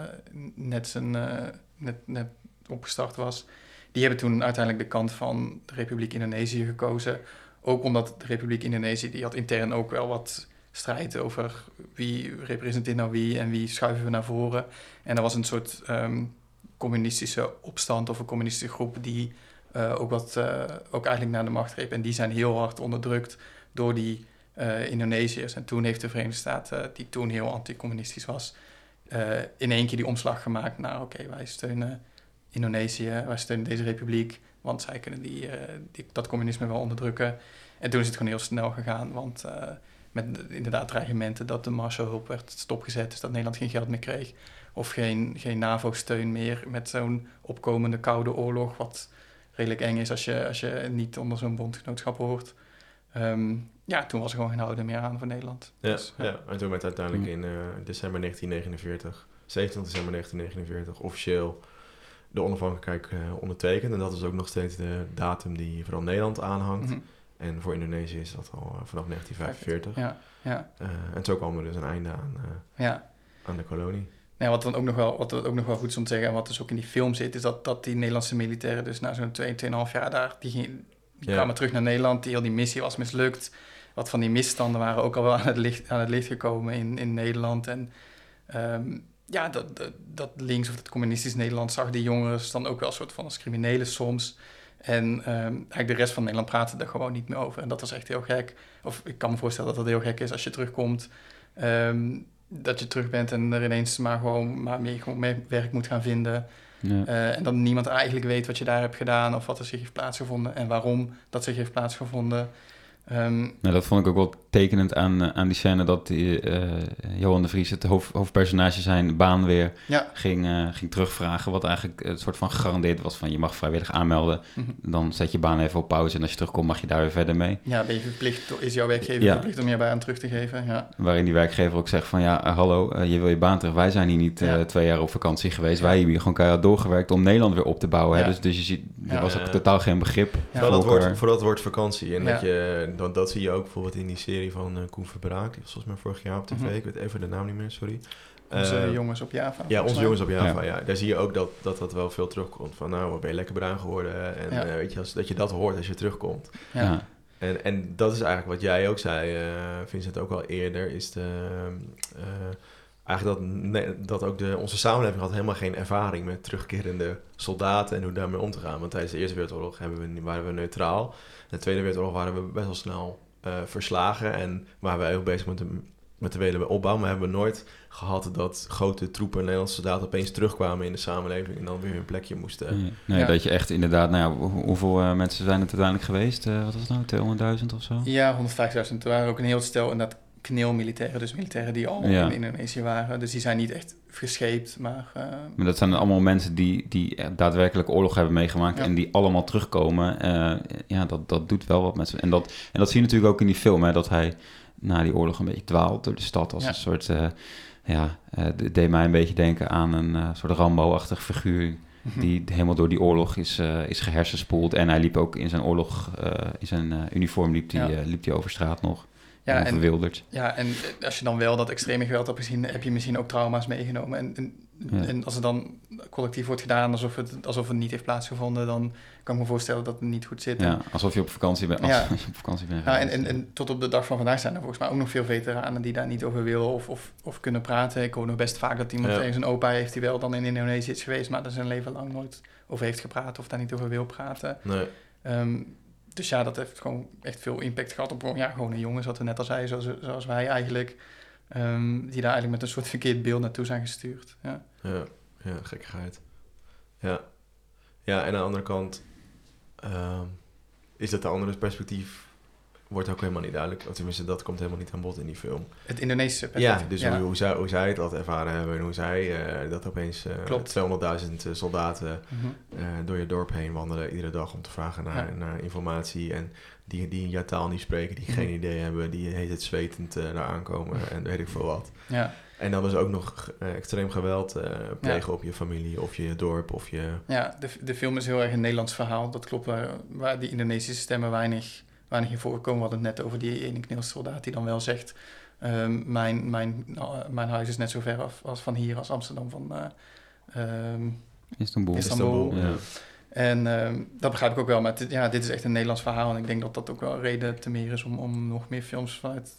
net, zijn, eh, net, net opgestart was, die hebben toen uiteindelijk de kant van de Republiek Indonesië gekozen. Ook omdat de Republiek Indonesië, die had intern ook wel wat strijd over wie representeert nou wie en wie schuiven we naar voren. En er was een soort ehm, communistische opstand of een communistische groep die ook, wat, ook eigenlijk naar de macht greep. En die zijn heel hard onderdrukt door die uh, Indonesiërs. En toen heeft de Verenigde Staten, die toen heel anticommunistisch was, in één keer die omslag gemaakt naar oké, wij steunen Indonesië, wij steunen deze republiek, want zij kunnen die, die, dat communisme wel onderdrukken. En toen is het gewoon heel snel gegaan, want met inderdaad dreigementen dat de Marshallhulp werd stopgezet, dus dat Nederland geen geld meer kreeg. Of geen, geen NAVO-steun meer met zo'n opkomende koude oorlog, wat redelijk eng is als je, als je niet onder zo'n bondgenootschap hoort. Ehm, ja, toen was er gewoon geen houden meer aan voor Nederland. Ja, dus, ja. en toen werd uiteindelijk mm. in uh, december 1949, 27 december 1949, officieel de onafhankelijkheid uh, ondertekend. En dat is ook nog steeds de datum die vooral Nederland aanhangt. Mm -hmm. En voor Indonesië is dat al uh, vanaf 1945. Ja, ja. en zo kwam er dus een einde aan, ja. aan de kolonie. Ja, wat dan ook nog wel, wat ook nog wel goed is om te zeggen, en wat dus ook in die film zit, is dat, dat die Nederlandse militairen dus na zo'n 2, 2,5 jaar daar, die ja. kwamen terug naar Nederland, die heel die missie was mislukt. Wat van die misstanden waren ook al wel aan het licht, aan het licht gekomen in, in Nederland. En um, ja, dat, dat, dat, links of dat communistisch Nederland zag die jongeren dan ook wel een soort van als criminelen soms. En um, eigenlijk de rest van Nederland praatte er gewoon niet meer over. En dat was echt heel gek. Of ik kan me voorstellen dat dat heel gek is als je terugkomt. Um, dat je terug bent en er ineens maar gewoon maar meer, gewoon meer werk moet gaan vinden. Ja. Uh, en dat niemand eigenlijk weet wat je daar hebt gedaan of wat er zich heeft plaatsgevonden en waarom dat zich heeft plaatsgevonden. Um, nou, dat vond ik ook wel tekenend aan, eh, aan die scène dat die, uh, Johan de Vries, het hoofd, hoofdpersonage, zijn baan weer ja. ging, uh, ging terugvragen. Wat eigenlijk een soort van gegarandeerd was van je mag vrijwillig aanmelden. Mm -hmm. Dan zet je baan even op pauze en als je terugkomt mag je daar weer verder mee. Ja, ben je verplicht, is jouw werkgever ja. verplicht om je baan terug te geven. Ja. Waarin die werkgever ook zegt van ja, hallo, je wil je baan terug. Wij zijn hier niet ja. twee jaar op vakantie geweest. Wij hebben hier gewoon keihard doorgewerkt om Nederland weer op te bouwen. Hè? Dus, dus je ziet, er was ook totaal geen begrip. Voor, dat woord, voor dat woord vakantie. En dat je dat, dat zie je ook bijvoorbeeld in die serie van uh, Koen Verbraak. Die was volgens mij vorig jaar op tv. Mm -hmm. Ik weet even de naam niet meer, sorry. Onze uh, jongens op Java. Ja, onze jongens op Java, ja. ja. Daar zie je ook dat, dat dat wel veel terugkomt. Van nou, ben je lekker bruin geworden? En ja. uh, weet je, als, dat je dat hoort als je terugkomt. Ja. En, en dat is eigenlijk wat jij ook zei, Vincent, ook al eerder, is de... Eigenlijk dat, nee, dat ook de, onze samenleving had helemaal geen ervaring met terugkerende soldaten en hoe daarmee om te gaan. Want tijdens de Eerste Wereldoorlog hebben we, waren we neutraal. In de Tweede Wereldoorlog waren we best wel snel uh, verslagen en waren we heel bezig met de, met de wederopbouw. opbouw. Maar hebben we nooit gehad dat grote troepen Nederlandse soldaten opeens terugkwamen in de samenleving en dan weer hun plekje moesten. Nee, nee ja. dat je echt inderdaad, nou ja, hoeveel uh, mensen zijn het uiteindelijk geweest? Uh, wat was het nou, 200.000 of zo? Ja, 150.000. Er waren ook een heel stel en dat kneelmilitairen, dus militairen die al ja. in Indonesië waren. Dus die zijn niet echt gescheept, maar... Uh... Maar dat zijn allemaal mensen die, die daadwerkelijk oorlog hebben meegemaakt ja. en die allemaal terugkomen. Uh, ja, dat, dat doet wel wat met ze. En dat, en dat zie je natuurlijk ook in die film, hè, dat hij na die oorlog een beetje dwaalt door de stad als ja. een soort... Uh, ja, het deed mij een beetje denken aan een soort Rambo-achtig figuur die helemaal door die oorlog is, uh, is gehersenspoeld. En hij liep ook in zijn oorlog, uh, in zijn uh, uniform liep hij ja. liep over straat nog. Ja, en, ja, en als je dan wel dat extreme geweld hebt gezien, heb je misschien ook trauma's meegenomen. En, en, ja. en, als het dan collectief wordt gedaan alsof het, alsof het niet heeft plaatsgevonden, dan kan ik me voorstellen dat het niet goed zit. Ja, alsof je op vakantie bent. Ja. je op vakantie bent ja, en, en, en, tot op de dag van vandaag zijn er volgens mij ook nog veel veteranen die daar niet over willen of, of, of kunnen praten. Ik hoor nog best vaak dat iemand ja. tegen zijn opa heeft die wel dan in Indonesië is geweest, maar daar zijn leven lang nooit over heeft gepraat of daar niet over wil praten. Nee. Um, dus ja, dat heeft gewoon echt veel impact gehad op ja, gewoon een jongen, zoals we net al zei, zoals, wij eigenlijk. Um, die daar eigenlijk met een soort verkeerd beeld naartoe zijn gestuurd. Ja, ja, ja gekkigheid. Ja. ja, en aan de andere kant um, is dat de andere perspectief wordt ook helemaal niet duidelijk. Of tenminste, dat komt helemaal niet aan bod in die film. Het Indonesische Ja, dus ja. Hoe, hoe, zij, hoe zij dat ervaren hebben en hoe zij uh, dat opeens uh, 200.000 soldaten mm -hmm. uh, door je dorp heen wandelen iedere dag om te vragen naar, ja. naar informatie. En die, die jouw taal niet spreken, die mm -hmm. geen idee hebben, die heet het zwetend daar aankomen en weet ik veel wat. Ja. En dan is ook nog extreem geweld plegen ja. op je familie of je dorp of je... Ja, de, de film is heel erg een Nederlands verhaal. Dat klopt, waar, waar die Indonesische stemmen weinig weinig in voorkomen. We hadden het net over die ene kneelsoldaat die dan wel zegt... Um, mijn, mijn, uh, mijn huis is net zo ver af als van hier als Amsterdam van uh, um, Istanbul. Istanbul. Istanbul ja. En um, dat begrijp ik ook wel. Maar dit, ja, dit is echt een Nederlands verhaal. En ik denk dat dat ook wel reden te meer is om, om nog meer films vanuit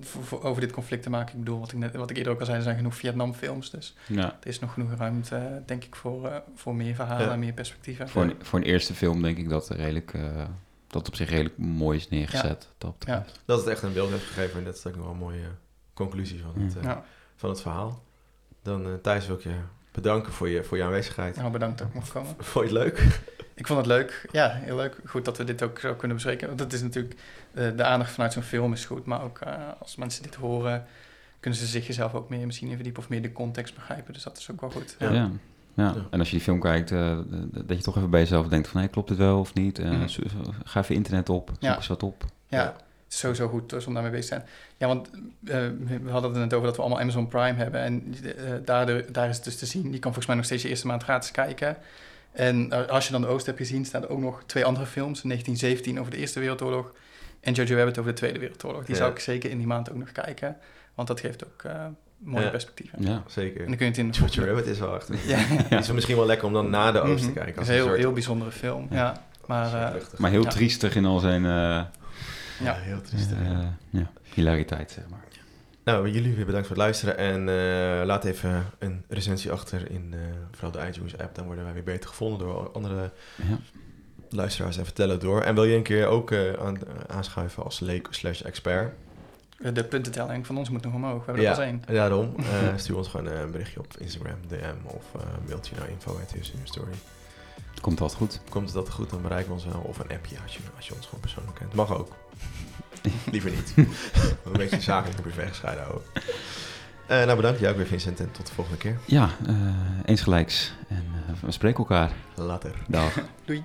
voor, voor- over dit conflict te maken. Ik bedoel, wat ik, net, wat ik eerder ook al zei, er zijn genoeg Vietnamfilms. Dus Ja. er is nog genoeg ruimte, denk ik, voor, eh, voor meer verhalen Ja. en meer perspectieven. Voor, een, voor een eerste film denk ik dat, redelijk, eh, dat op zich redelijk mooi is neergezet. Dat Ja. Dat het echt een beeld heeft gegeven. En dat is ook nog wel een mooie conclusie van het, eh, Ja. van het verhaal. Dan eh, Thijs wil ik je bedanken voor je, voor je aanwezigheid. Nou, bedankt dat ik mocht komen. Vond je het leuk? Ik vond het leuk. Ja, heel leuk. Goed dat we dit ook zo kunnen bespreken. Want het is natuurlijk... eh, de aandacht vanuit zo'n film is goed. Maar ook eh, als mensen dit horen... kunnen ze zich zelf ook meer misschien in verdiepen... of meer de context begrijpen. Dus dat is ook wel goed. Ja. Ja. Ja. en als je die film kijkt, eh, dat je toch even bij jezelf denkt van, hey, klopt het wel of niet? Eh, Mhm. zo- zo- ga even internet op, zoek Ja. eens wat op. Ja, het is sowieso goed dus om daarmee bezig te zijn. Ja, want eh, we we hadden het net over dat we allemaal Amazon Prime hebben. En eh, daardoor, daar is het dus te zien. Je kan volgens mij nog steeds je eerste maand gratis kijken. En eh, als je dan de Oost hebt gezien, staan er ook nog twee andere films. 1917 over de Eerste Wereldoorlog en Jojo Rabbit over de Tweede Wereldoorlog. Die Ja. zou ik zeker in die maand ook nog kijken. Want dat geeft ook eh, mooie Ja. perspectieven. Ja. Zeker. En dan kun je het in... Jojo Rabbit is wel echt... Ja, is misschien wel lekker om dan na de Oost te Mhm. kijken. Als een heel, soort- heel bijzondere film, ja. Maar, eh, Maar heel ja. triestig in al zijn eh, Ja. heel triestig. eh, ja, hilariteit, zeg maar. Nou, jullie weer bedankt voor het luisteren. En eh, laat even een recensie achter in eh, vooral de iTunes app. Dan worden wij weer beter gevonden door andere Ja. luisteraars. En vertellen door. En wil je een keer ook eh, aan, aanschuiven als leek slash expert? Eh, De puntentelling van ons moet nog omhoog. We hebben er Ja, pas één. daarom. eh, stuur ons gewoon een berichtje op Instagram, DM of eh mailtje naar info story. Komt altijd goed. Komt dat goed, dan bereiken we ons wel. Of een appje als je, als je ons gewoon persoonlijk kent. Mag ook. Liever niet. een beetje zakelijk en privé gescheiden houden. Eh nou, bedankt. Jij ook weer, Vincent. En tot de volgende keer. Ja, eh, eens gelijks. En eh, we spreken elkaar. Later. Dag. Doei.